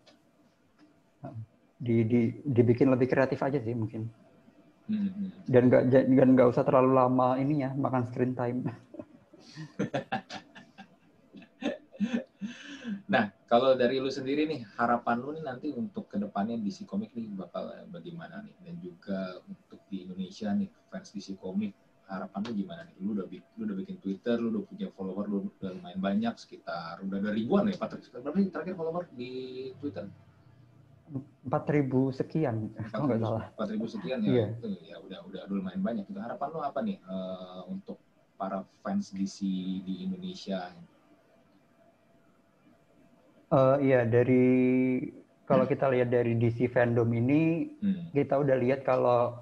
di, di dibikin lebih kreatif aja sih mungkin. Hmm. Dan nggak dan nggak usah terlalu lama ininya makan screen time. nah, kalau dari lu sendiri nih, harapan lu nih nanti untuk ke depannya DC Comics nih bakal bagaimana nih? Dan juga untuk di Indonesia nih, fans DC Comics, harapan lu gimana nih? Lu udah, lu udah bikin Twitter, lu udah punya follower, lu udah lumayan banyak, sekitar udah ada ribuan ya, Patrick. Berapa terakhir follower di Twitter? Empat ribu sekian kalau nggak salah empat ribu sekian ya yeah. itu ya udah udah lumayan banyak itu harapan lo apa nih uh, untuk para fans DC di Indonesia uh, iya dari kalau hmm. kita lihat dari DC fandom ini hmm. kita udah lihat kalau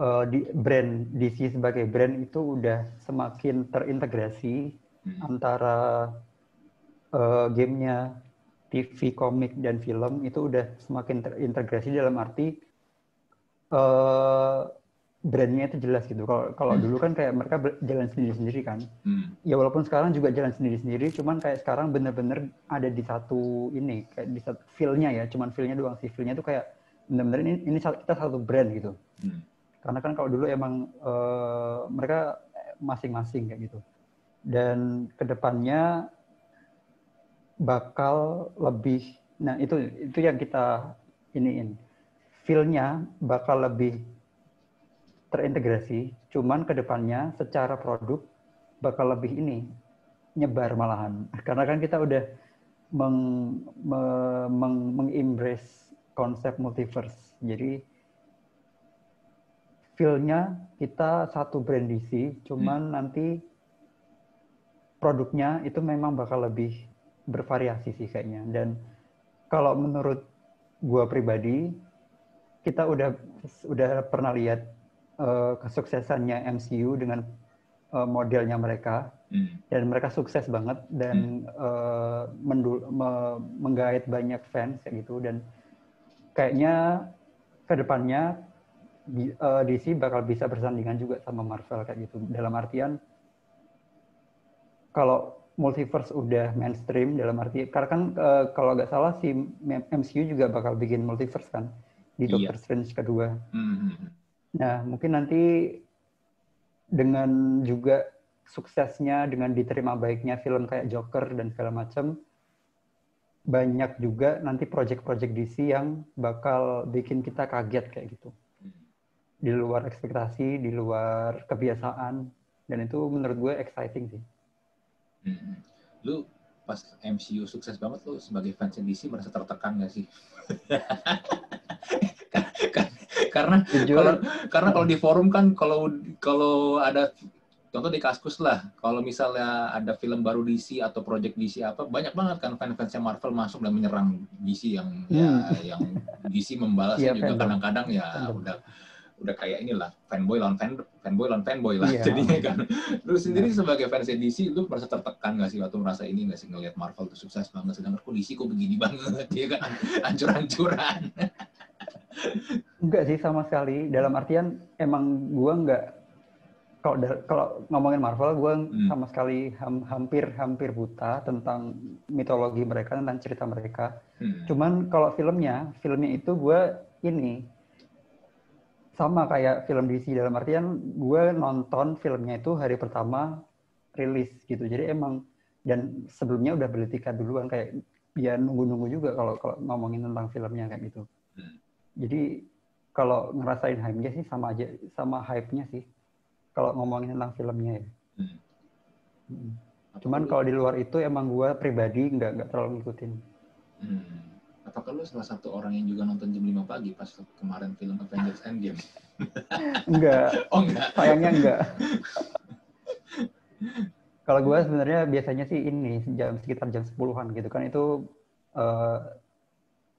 uh, di brand DC sebagai brand itu udah semakin terintegrasi hmm. antara uh, gamenya TV, komik, dan film itu udah semakin terintegrasi dalam arti uh, brandnya itu jelas gitu. Kalau kalau dulu kan kayak mereka jalan sendiri-sendiri kan. Hmm. Ya walaupun sekarang juga jalan sendiri-sendiri, cuman kayak sekarang bener-bener ada di satu ini, kayak di satu feel-nya ya, cuman feel-nya doang sih. Feel-nya tuh kayak bener-bener ini, ini kita satu brand gitu. Hmm. Karena kan kalau dulu emang uh, mereka masing-masing kayak gitu. Dan ke depannya bakal lebih nah itu itu yang kita iniin. Feelnya bakal lebih terintegrasi cuman ke depannya secara produk bakal lebih ini nyebar malahan. Karena kan kita udah meng, me, meng, mengembrace konsep multiverse. Jadi feelnya kita satu brand DC cuman hmm. nanti produknya itu memang bakal lebih bervariasi sih kayaknya. Dan kalau menurut gue pribadi, kita udah udah pernah lihat uh, kesuksesannya MCU dengan uh, modelnya mereka, hmm. dan mereka sukses banget dan hmm. uh, mendul, me, menggait banyak fans kayak gitu. Dan kayaknya ke depannya uh, DC bakal bisa bersandingan juga sama Marvel kayak gitu. Dalam artian kalau multiverse udah mainstream dalam arti karena kan uh, kalau nggak salah si MCU juga bakal bikin multiverse kan di Doctor iya. Strange kedua. Mm-hmm. Nah mungkin nanti dengan juga suksesnya dengan diterima baiknya film kayak Joker dan segala macam banyak juga nanti project-project DC yang bakal bikin kita kaget kayak gitu di luar ekspektasi di luar kebiasaan dan itu menurut gue exciting sih. Hmm. Lu pas MCU sukses banget lu sebagai fans DC merasa tertekan gak sih? karena kalau karena kalau di forum kan kalau kalau ada contoh di Kaskus lah kalau misalnya ada film baru DC atau project DC apa banyak banget kan fans-fansnya Marvel masuk dan menyerang DC yang ya, hmm. ya yang DC membalas yeah, juga kadang-kadang ya udah udah kayak inilah fanboy lawan fan fanboy lawan fanboy lah Iya. jadinya kan. Lu sendiri Iya. sebagai fans DC, lu merasa tertekan nggak sih waktu merasa ini nggak sih ngelihat Marvel tuh sukses banget, sedangkan kok DC kok begini banget, ya kan hancur-hancuran. Enggak sih sama sekali. Dalam artian emang gua nggak kalau kalau ngomongin Marvel, gua Hmm. sama sekali ham- hampir hampir buta tentang mitologi mereka, tentang cerita mereka. Hmm. Cuman kalau filmnya, filmnya itu gua ini sama kayak film DC dalam artian gue nonton filmnya itu hari pertama rilis gitu. Jadi emang dan sebelumnya udah beli tiket duluan kayak ya nunggu-nunggu juga kalau kalau ngomongin tentang filmnya kayak gitu. Hmm. Jadi kalau ngerasain hype-nya sih sama aja sama hype-nya sih. Kalau ngomongin tentang filmnya ya. Hmm. Mm. Apa Cuman kalau di luar itu emang gue pribadi nggak nggak terlalu ngikutin. Hmm. Apakah lu salah satu orang yang juga nonton jam 5 pagi pas kemarin film Avengers Endgame? Enggak, Oh enggak. sayangnya enggak. Kalau gue sebenarnya biasanya sih ini jam sekitar jam 10-an gitu kan itu eh,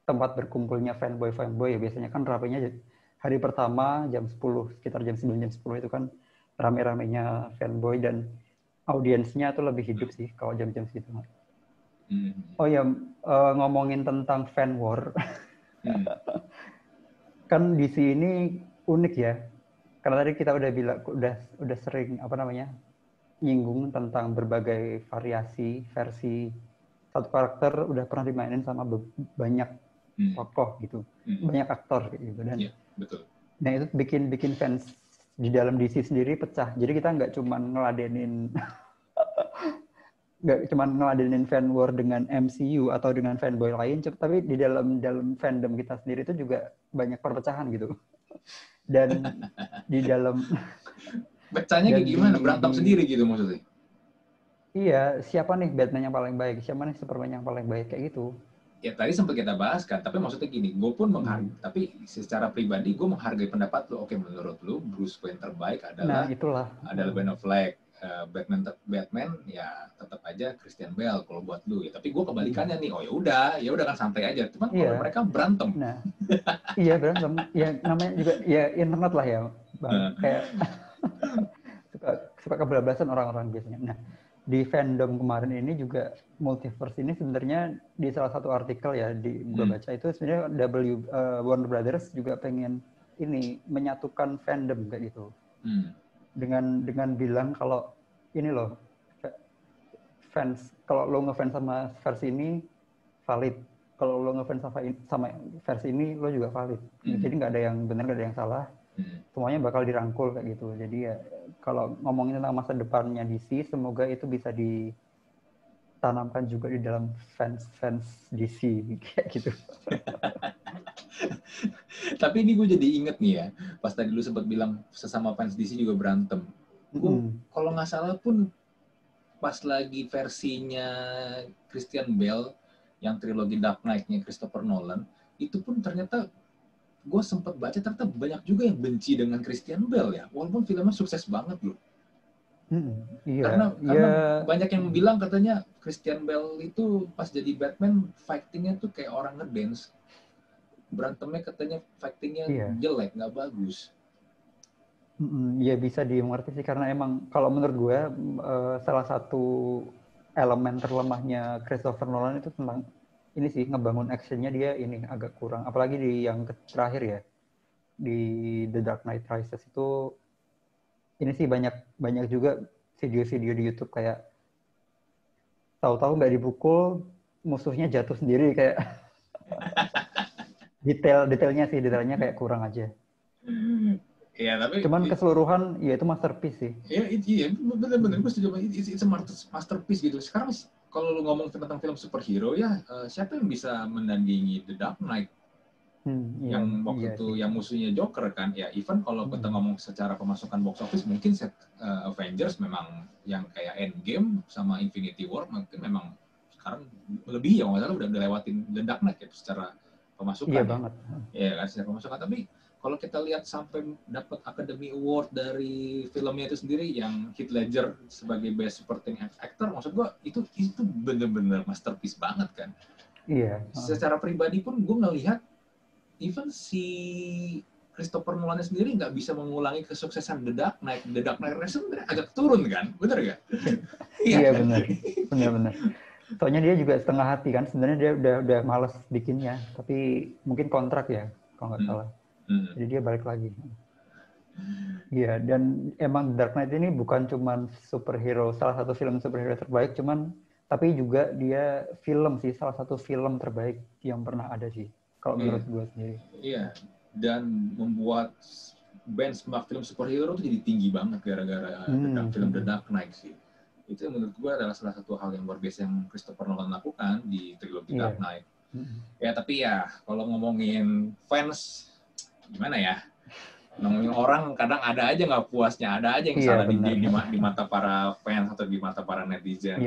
tempat berkumpulnya fanboy fanboy ya biasanya kan ramenya hari pertama jam 10 sekitar jam 9 jam 10 itu kan rame-ramenya fanboy dan audiensnya tuh lebih hidup sih kalau jam-jam segitu. Hmm. Oh ya eh, ngomongin tentang fan war Hmm. kan di sini unik ya karena tadi kita udah bilang udah udah sering apa namanya nyinggung tentang berbagai variasi versi satu karakter udah pernah dimainin sama banyak Hmm. tokoh gitu Hmm. banyak aktor gitu dan Iya, betul. nah itu bikin bikin fans di dalam DC sendiri pecah jadi kita nggak cuman ngeladenin nggak cuman ngeladenin fan war dengan MCU atau dengan fanboy lain tapi di dalam dalam fandom kita sendiri itu juga banyak perpecahan gitu dan di dalam Pecahnya kayak gimana? Berantem di- sendiri gitu maksudnya? iya siapa nih Batman yang paling baik siapa nih Superman yang paling baik kayak gitu Ya tadi sempat kita bahas kan, tapi maksudnya gini, gue pun menghargai, Hmm. tapi secara pribadi gue menghargai pendapat lo. Oke, menurut lo Bruce Wayne terbaik nah adalah itulah adalah Ben Affleck. Eh, Batman Batman ya tetap aja Christian Bale kalau buat lu ya. Tapi gue kebalikannya nih. Oh ya udah, ya udah kan santai aja. Cuman kalau Iya. mereka berantem, nah iya berantem ya namanya juga ya internet lah ya bang Hmm. kayak suka suka kebablasan orang-orang biasanya nah di fandom kemarin ini juga multiverse ini sebenarnya di salah satu artikel ya di gua Hmm. baca itu sebenarnya W eh, Warner Brothers juga pengen ini menyatukan fandom kayak gitu hmm, dengan dengan bilang kalau ini loh fa- fans kalau lo ngefans sama versi ini valid kalau lo ngefans sama sama versi ini lo juga valid Hmm. jadi nggak ada yang benar nggak ada yang salah hmm. semuanya bakal dirangkul kayak gitu jadi ya kalau ngomongin tentang masa depannya DC semoga itu bisa ditanamkan juga di dalam fans fans DC kayak gitu Tapi ini gue jadi inget nih ya, pas tadi lu sempat bilang sesama fans DC juga berantem. Gue Mm. kalau nggak salah pun pas lagi versinya Christian Bale yang trilogi Dark Knight-nya Christopher Nolan, itu pun ternyata gue sempat baca ternyata banyak juga yang benci dengan Christian Bale ya, walaupun filmnya sukses banget loh. Mm, iya Karena, iya karena banyak yang bilang katanya Christian Bale itu pas jadi Batman fightingnya tuh kayak orang ngedance. Berantemnya katanya fightingnya Iya. jelek, nggak bagus. Mm, ya bisa dimengerti sih karena emang kalau menurut gue eh, salah satu elemen terlemahnya Christopher Nolan itu tentang ini sih ngebangun actionnya dia ini agak kurang apalagi di yang terakhir ya di The Dark Knight Rises itu ini sih banyak banyak juga video-video di YouTube kayak tahu-tahu nggak dipukul musuhnya jatuh sendiri kayak detail detailnya sih detailnya kayak kurang aja Iya, tapi cuman keseluruhan ya itu masterpiece sih Ya, it- iya, bener-bener gue setuju. It- It's, it's a master- masterpiece gitu. Sekarang kalau lu ngomong tentang film superhero ya, eh, siapa yang bisa menandingi The Dark Knight Hmm, iya, yang waktu iya itu sih. yang musuhnya Joker kan? Ya, even kalau kita Hmm. ngomong secara pemasukan box office, mungkin set eh, Avengers memang yang kayak Endgame sama Infinity War mungkin memang sekarang lebih ya, nggak salah udah, udah lewatin Dark Knight gitu secara pemasukan. Iya ya. banget. Iya kan secara pemasukan tapi kalau kita lihat sampai dapat Academy Award dari filmnya itu sendiri yang Heath Ledger sebagai best supporting actor maksud gua itu itu bener-bener masterpiece banget kan Iya. secara pribadi pun gue ngelihat even si Christopher Nolan sendiri nggak bisa mengulangi kesuksesan The Dark Knight. The Dark Knight Rises agak turun kan, bener gak? iya benar, benar-benar. Soalnya dia juga setengah hati kan, sebenarnya dia udah udah males bikinnya, tapi mungkin kontrak ya, kalau nggak hmm. salah. Hmm. Jadi dia balik lagi. Iya, dan emang Dark Knight ini bukan cuman superhero, salah satu film superhero terbaik, cuman tapi juga dia film sih, salah satu film terbaik yang pernah ada sih, kalau menurut iya. gue sendiri. Iya, dan membuat benchmark film superhero itu jadi tinggi banget gara-gara hmm. film The Dark Knight sih. Itu menurut gue adalah salah satu hal yang luar biasa yang Christopher Nolan lakukan di trilogi yeah. Dark Knight. Hmm. Ya tapi ya kalau ngomongin fans gimana ya? ngomongin orang kadang ada aja nggak puasnya, ada aja yang yeah, salah di, di, di mata para fans atau di mata para netizen.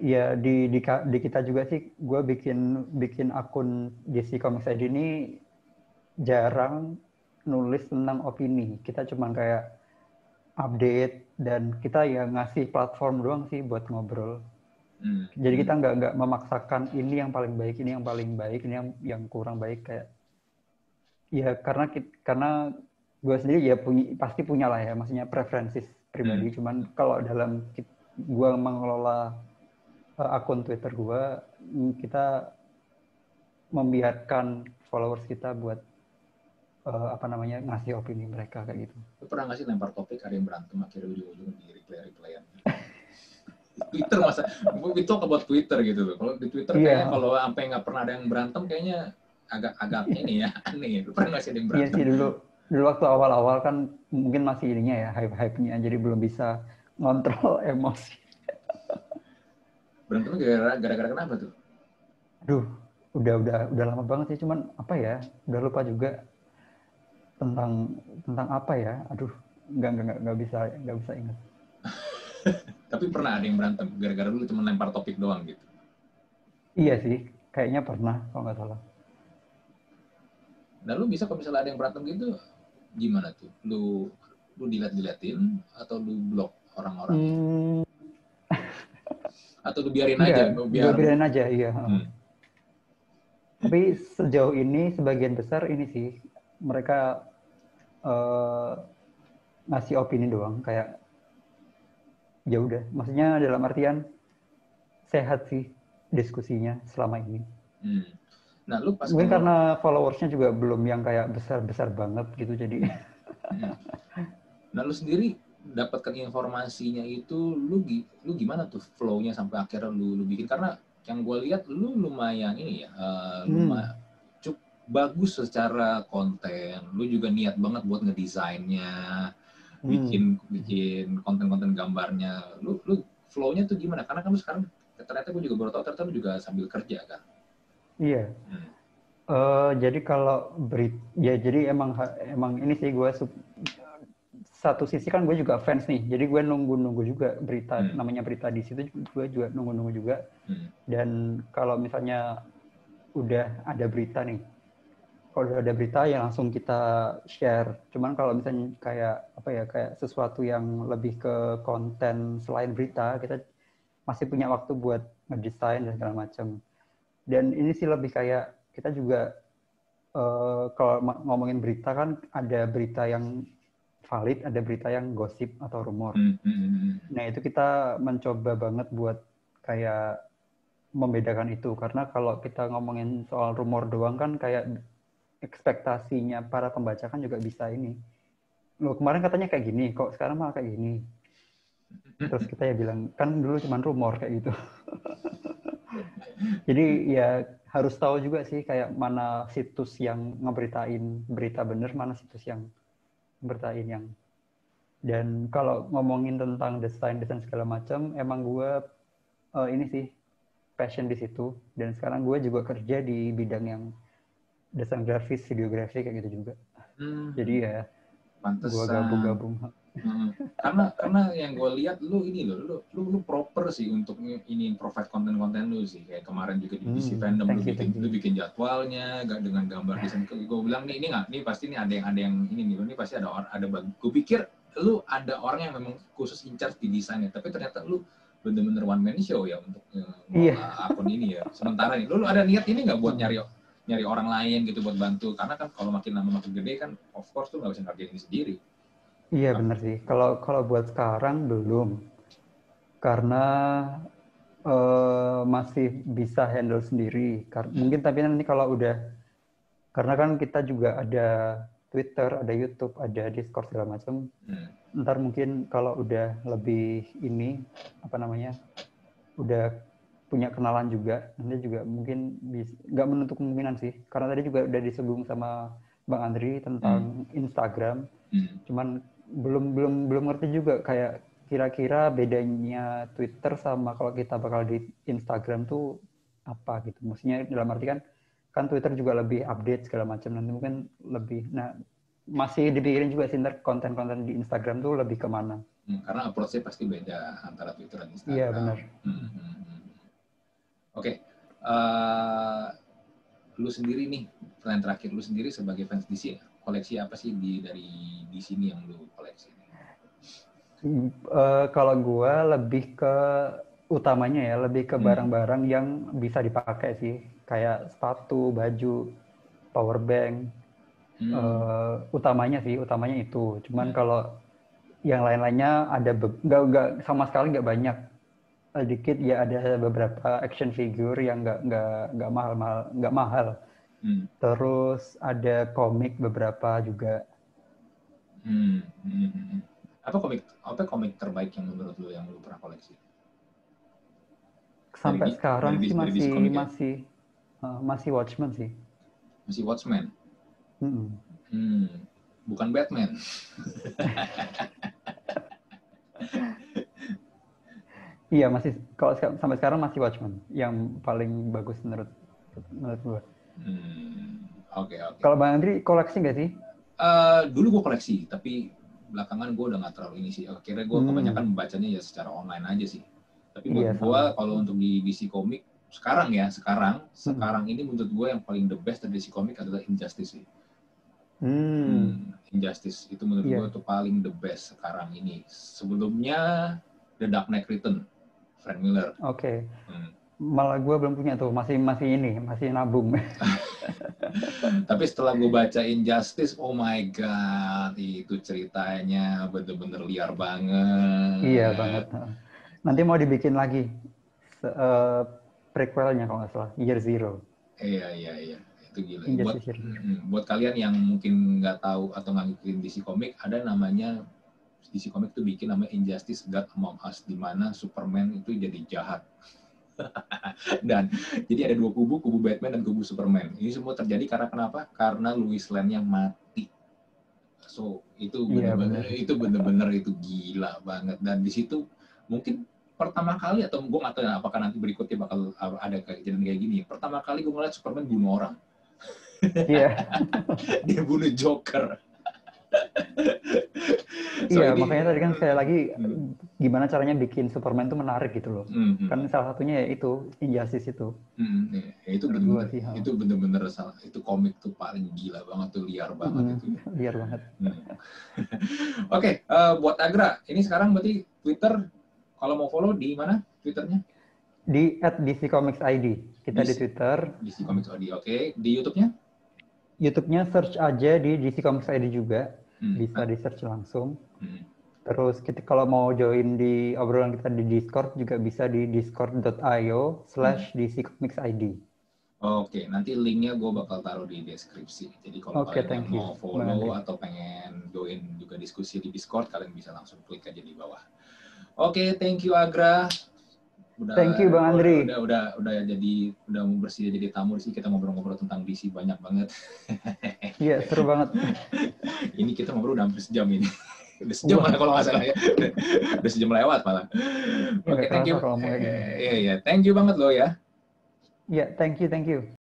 Iya, yeah. di, di di kita juga sih, gue bikin bikin akun DC Comics ID ini jarang nulis tentang opini. Kita cuma kayak update dan kita ya ngasih platform doang sih buat ngobrol. Hmm. Jadi kita nggak nggak memaksakan ini yang paling baik, ini yang paling baik, ini yang yang kurang baik kayak ya karena karena gue sendiri ya punya pasti punya lah ya maksudnya preferensi pribadi hmm. cuman kalau dalam gue mengelola akun Twitter gue mm, kita membiarkan followers kita buat uh, apa namanya ngasih opini mereka kayak gitu. Lu pernah ngasih lempar topik ada yang berantem akhirnya ujung-ujung di replay replayan. Twitter masa itu buat Twitter gitu loh. Kalau di Twitter yeah. kayaknya kalau sampai nggak pernah ada yang berantem kayaknya agak agak ini ya aneh. Lu pernah ngasih ada yang berantem? Iya sih dulu dulu waktu awal-awal kan mungkin masih ininya ya hype-hype-nya jadi belum bisa ngontrol emosi. Berantem gara-gara kenapa tuh? Aduh, udah udah udah lama banget sih cuman apa ya? Udah lupa juga tentang tentang apa ya? Aduh, nggak nggak nggak bisa nggak bisa ingat. Tapi pernah ada yang berantem gara-gara dulu cuma lempar topik doang gitu? Iya sih, kayaknya pernah kalau nggak salah. Nah lu bisa kalau misalnya ada yang berantem gitu, gimana tuh? Lu lu dilihat-diliatin atau lu blok orang-orang? Hmm. Atau biarin aja? Lu biar... biarin aja, iya. Hmm. Tapi sejauh ini sebagian besar ini sih mereka uh, ngasih opini doang kayak ya udah maksudnya dalam artian sehat sih diskusinya selama ini. Hmm. Nah, lu pas mungkin karena followersnya juga belum yang kayak besar-besar banget gitu jadi. Hmm. Nah, lu sendiri dapatkan informasinya itu lu lu gimana tuh flow-nya sampai akhirnya lu lu bikin karena yang gue lihat lu lumayan ini ya uh, lumayan hmm. cukup bagus secara konten lu juga niat banget buat ngedesainnya hmm. bikin bikin konten-konten gambarnya lu lu flow-nya tuh gimana karena kamu sekarang ternyata gue juga baru tahu ternyata lu juga sambil kerja kan Iya. Hmm. Uh, jadi kalau berit ya jadi emang emang ini sih gue satu sisi kan gue juga fans nih jadi gue nunggu nunggu juga berita hmm. namanya berita di situ gue juga nunggu nunggu juga hmm. dan kalau misalnya udah ada berita nih kalau udah ada berita ya langsung kita share cuman kalau misalnya kayak apa ya kayak sesuatu yang lebih ke konten selain berita kita masih punya waktu buat ngedesain dan segala macam dan ini sih lebih kayak kita juga uh, kalau ngomongin berita kan ada berita yang valid, ada berita yang gosip atau rumor. Mm -hmm. Nah itu kita mencoba banget buat kayak membedakan itu karena kalau kita ngomongin soal rumor doang kan kayak ekspektasinya para pembaca kan juga bisa ini. Loh kemarin katanya kayak gini, kok sekarang malah kayak gini. Terus kita ya bilang kan dulu cuma rumor kayak gitu. Jadi ya harus tahu juga sih kayak mana situs yang ngeberitain berita bener, mana situs yang ngeberitain yang dan kalau ngomongin tentang desain desain segala macam, emang gue uh, ini sih passion di situ dan sekarang gue juga kerja di bidang yang desain grafis, videografi kayak gitu juga. Hmm. Jadi ya, gue gabung-gabung. Hmm. Karena karena yang gue lihat lu ini lo, lu, lu lu proper sih untuk ini provide konten-konten lu sih. Kayak kemarin juga di DC hmm, Fandom lu bikin you, lu bikin jadwalnya, gak dengan gambar desain. Gue bilang nih ini nggak, ini pasti ini ada yang ada yang ini nih, ini pasti ada orang ada. Gue pikir lu ada orang yang memang khusus in charge di desainnya, tapi ternyata lu bener-bener one man show ya untuk uh, yeah. akun ini ya. Sementara nih, lu, lu ada niat ini nggak buat nyari nyari orang lain gitu buat bantu karena kan kalau makin lama makin gede kan of course tuh nggak bisa ngerjain ini sendiri Iya benar sih. Kalau kalau buat sekarang belum, karena eh, masih bisa handle sendiri. Kar- mungkin tapi nanti kalau udah, karena kan kita juga ada Twitter, ada YouTube, ada Discord segala macam. Hmm. Ntar mungkin kalau udah lebih ini apa namanya, udah punya kenalan juga, nanti juga mungkin nggak menutup kemungkinan sih. Karena tadi juga udah disebut sama Bang Andri tentang Instagram Hmm. cuman belum belum belum ngerti juga kayak kira-kira bedanya Twitter sama kalau kita bakal di Instagram tuh apa gitu. Maksudnya dalam arti kan kan Twitter juga lebih update segala macam nanti mungkin lebih nah masih dipikirin juga sih ntar konten-konten di Instagram tuh lebih ke mana. Hmm, karena approach-nya pasti beda antara Twitter dan Instagram. Iya benar. Hmm, hmm, hmm. Oke, Eh, lu sendiri nih, pertanyaan terakhir lu sendiri sebagai fans DC, koleksi apa sih di dari di sini yang lu koleksi? Eh, kalau gua lebih ke utamanya ya lebih ke Hmm. barang-barang yang bisa dipakai sih kayak sepatu, baju, power bank. Hmm. Eh, utamanya sih, utamanya itu. Cuman Hmm. kalau yang lain-lainnya ada nggak nggak sama sekali nggak banyak. Eh, dikit ya ada beberapa action figure yang nggak nggak nggak mahal mahal nggak mahal. Hmm. Terus ada komik beberapa juga. Hmm. Hmm. hmm, hmm. Apa komik apa komik terbaik yang menurut lu yang lu pernah koleksi? Sampai Dari- sekarang dari sih dari masih ya? masih eh, masih Watchmen sih. Masih Watchmen. Mm-mm. Hmm. Bukan Batman. Iya masih kalau sampai sekarang masih Watchmen yang paling bagus menurut menurut gua. Hmm. Oke, oke. Kalau Bang Andri koleksi nggak sih? Eh, dulu gue koleksi, tapi belakangan gue udah nggak terlalu ini sih. Akhirnya gue Hmm. kebanyakan membacanya ya secara online aja sih. Tapi menurut Iya, gue kalau untuk di DC Comic sekarang ya, sekarang, Hmm. sekarang ini menurut gue yang paling the best dari DC Comic adalah Injustice sih. Hmm. Hmm, Injustice itu menurut Iya. gue tuh paling the best sekarang ini. Sebelumnya The Dark Knight Return, Frank Miller. Oke. Hmm. Malah gua belum punya tuh, masih masih ini, masih nabung. Tapi setelah gue baca Injustice, oh my god, itu ceritanya bener-bener liar banget. iya banget. Nanti mau dibikin lagi se- eh, prequelnya kalau nggak salah, Year Zero. Iya iya iya itu gila. Buat Injustice Year Zero. mm, buat kalian yang mungkin nggak tahu atau nggak ngikutin DC Comic, ada namanya DC Comic tuh bikin namanya Injustice God Among Us di mana Superman itu jadi jahat. dan jadi ada dua kubu, kubu Batman dan kubu Superman. Ini semua terjadi karena kenapa? Karena Louis Lane-nya mati. So itu Iya, bener-bener benar. itu bener-bener itu gila banget dan di situ mungkin pertama kali atau gue nggak tahu ya, apakah nanti berikutnya bakal ada kejadian kayak gini. Pertama kali gue ngeliat Superman bunuh orang. Iya, Dia bunuh Joker. So, iya. ini- Makanya tadi kan sekali lagi Hmm. gimana caranya bikin Superman tuh menarik gitu loh. Hmm, hmm, Kan salah satunya ya itu Injustice itu. hmm, iya. Ya, itu ha. itu bener-bener salah itu komik tuh paling gila banget tuh liar banget Mm, itu. liar banget. Hmm. Oke, eh, buat Agra, ini sekarang berarti Twitter kalau mau follow di mana Twitternya? Di at DC Comics ID. Kita di DC. Twitter. DC Comics Audio. Oke, di YouTube-nya? YouTube-nya search aja di DC Comics ID juga. Hmm. Bisa di search langsung. Hmm. Terus kita kalau mau join di obrolan kita di Discord juga bisa di discord.io slash DC Comics ID. Oke, nanti linknya gue bakal taruh di deskripsi. Jadi kalau Oke, kalian you, mau follow atau pengen join juga diskusi di Discord, kalian bisa langsung klik aja di bawah. Oke, thank you Agra. Udah, Thank you, Bang Andri. Udah, udah, udah, jadi udah mau bersedia jadi tamu di sini. Kita ngobrol-ngobrol tentang DC banyak banget. Iya, seru banget. ini kita ngobrol udah hampir sejam ini. udah sejam malah kalau nggak salah ya. udah sejam lewat malah. Ya, Oke, nggak thank you. kayak gini. Iya, iya. Thank you banget loh ya. Iya, thank you, thank you.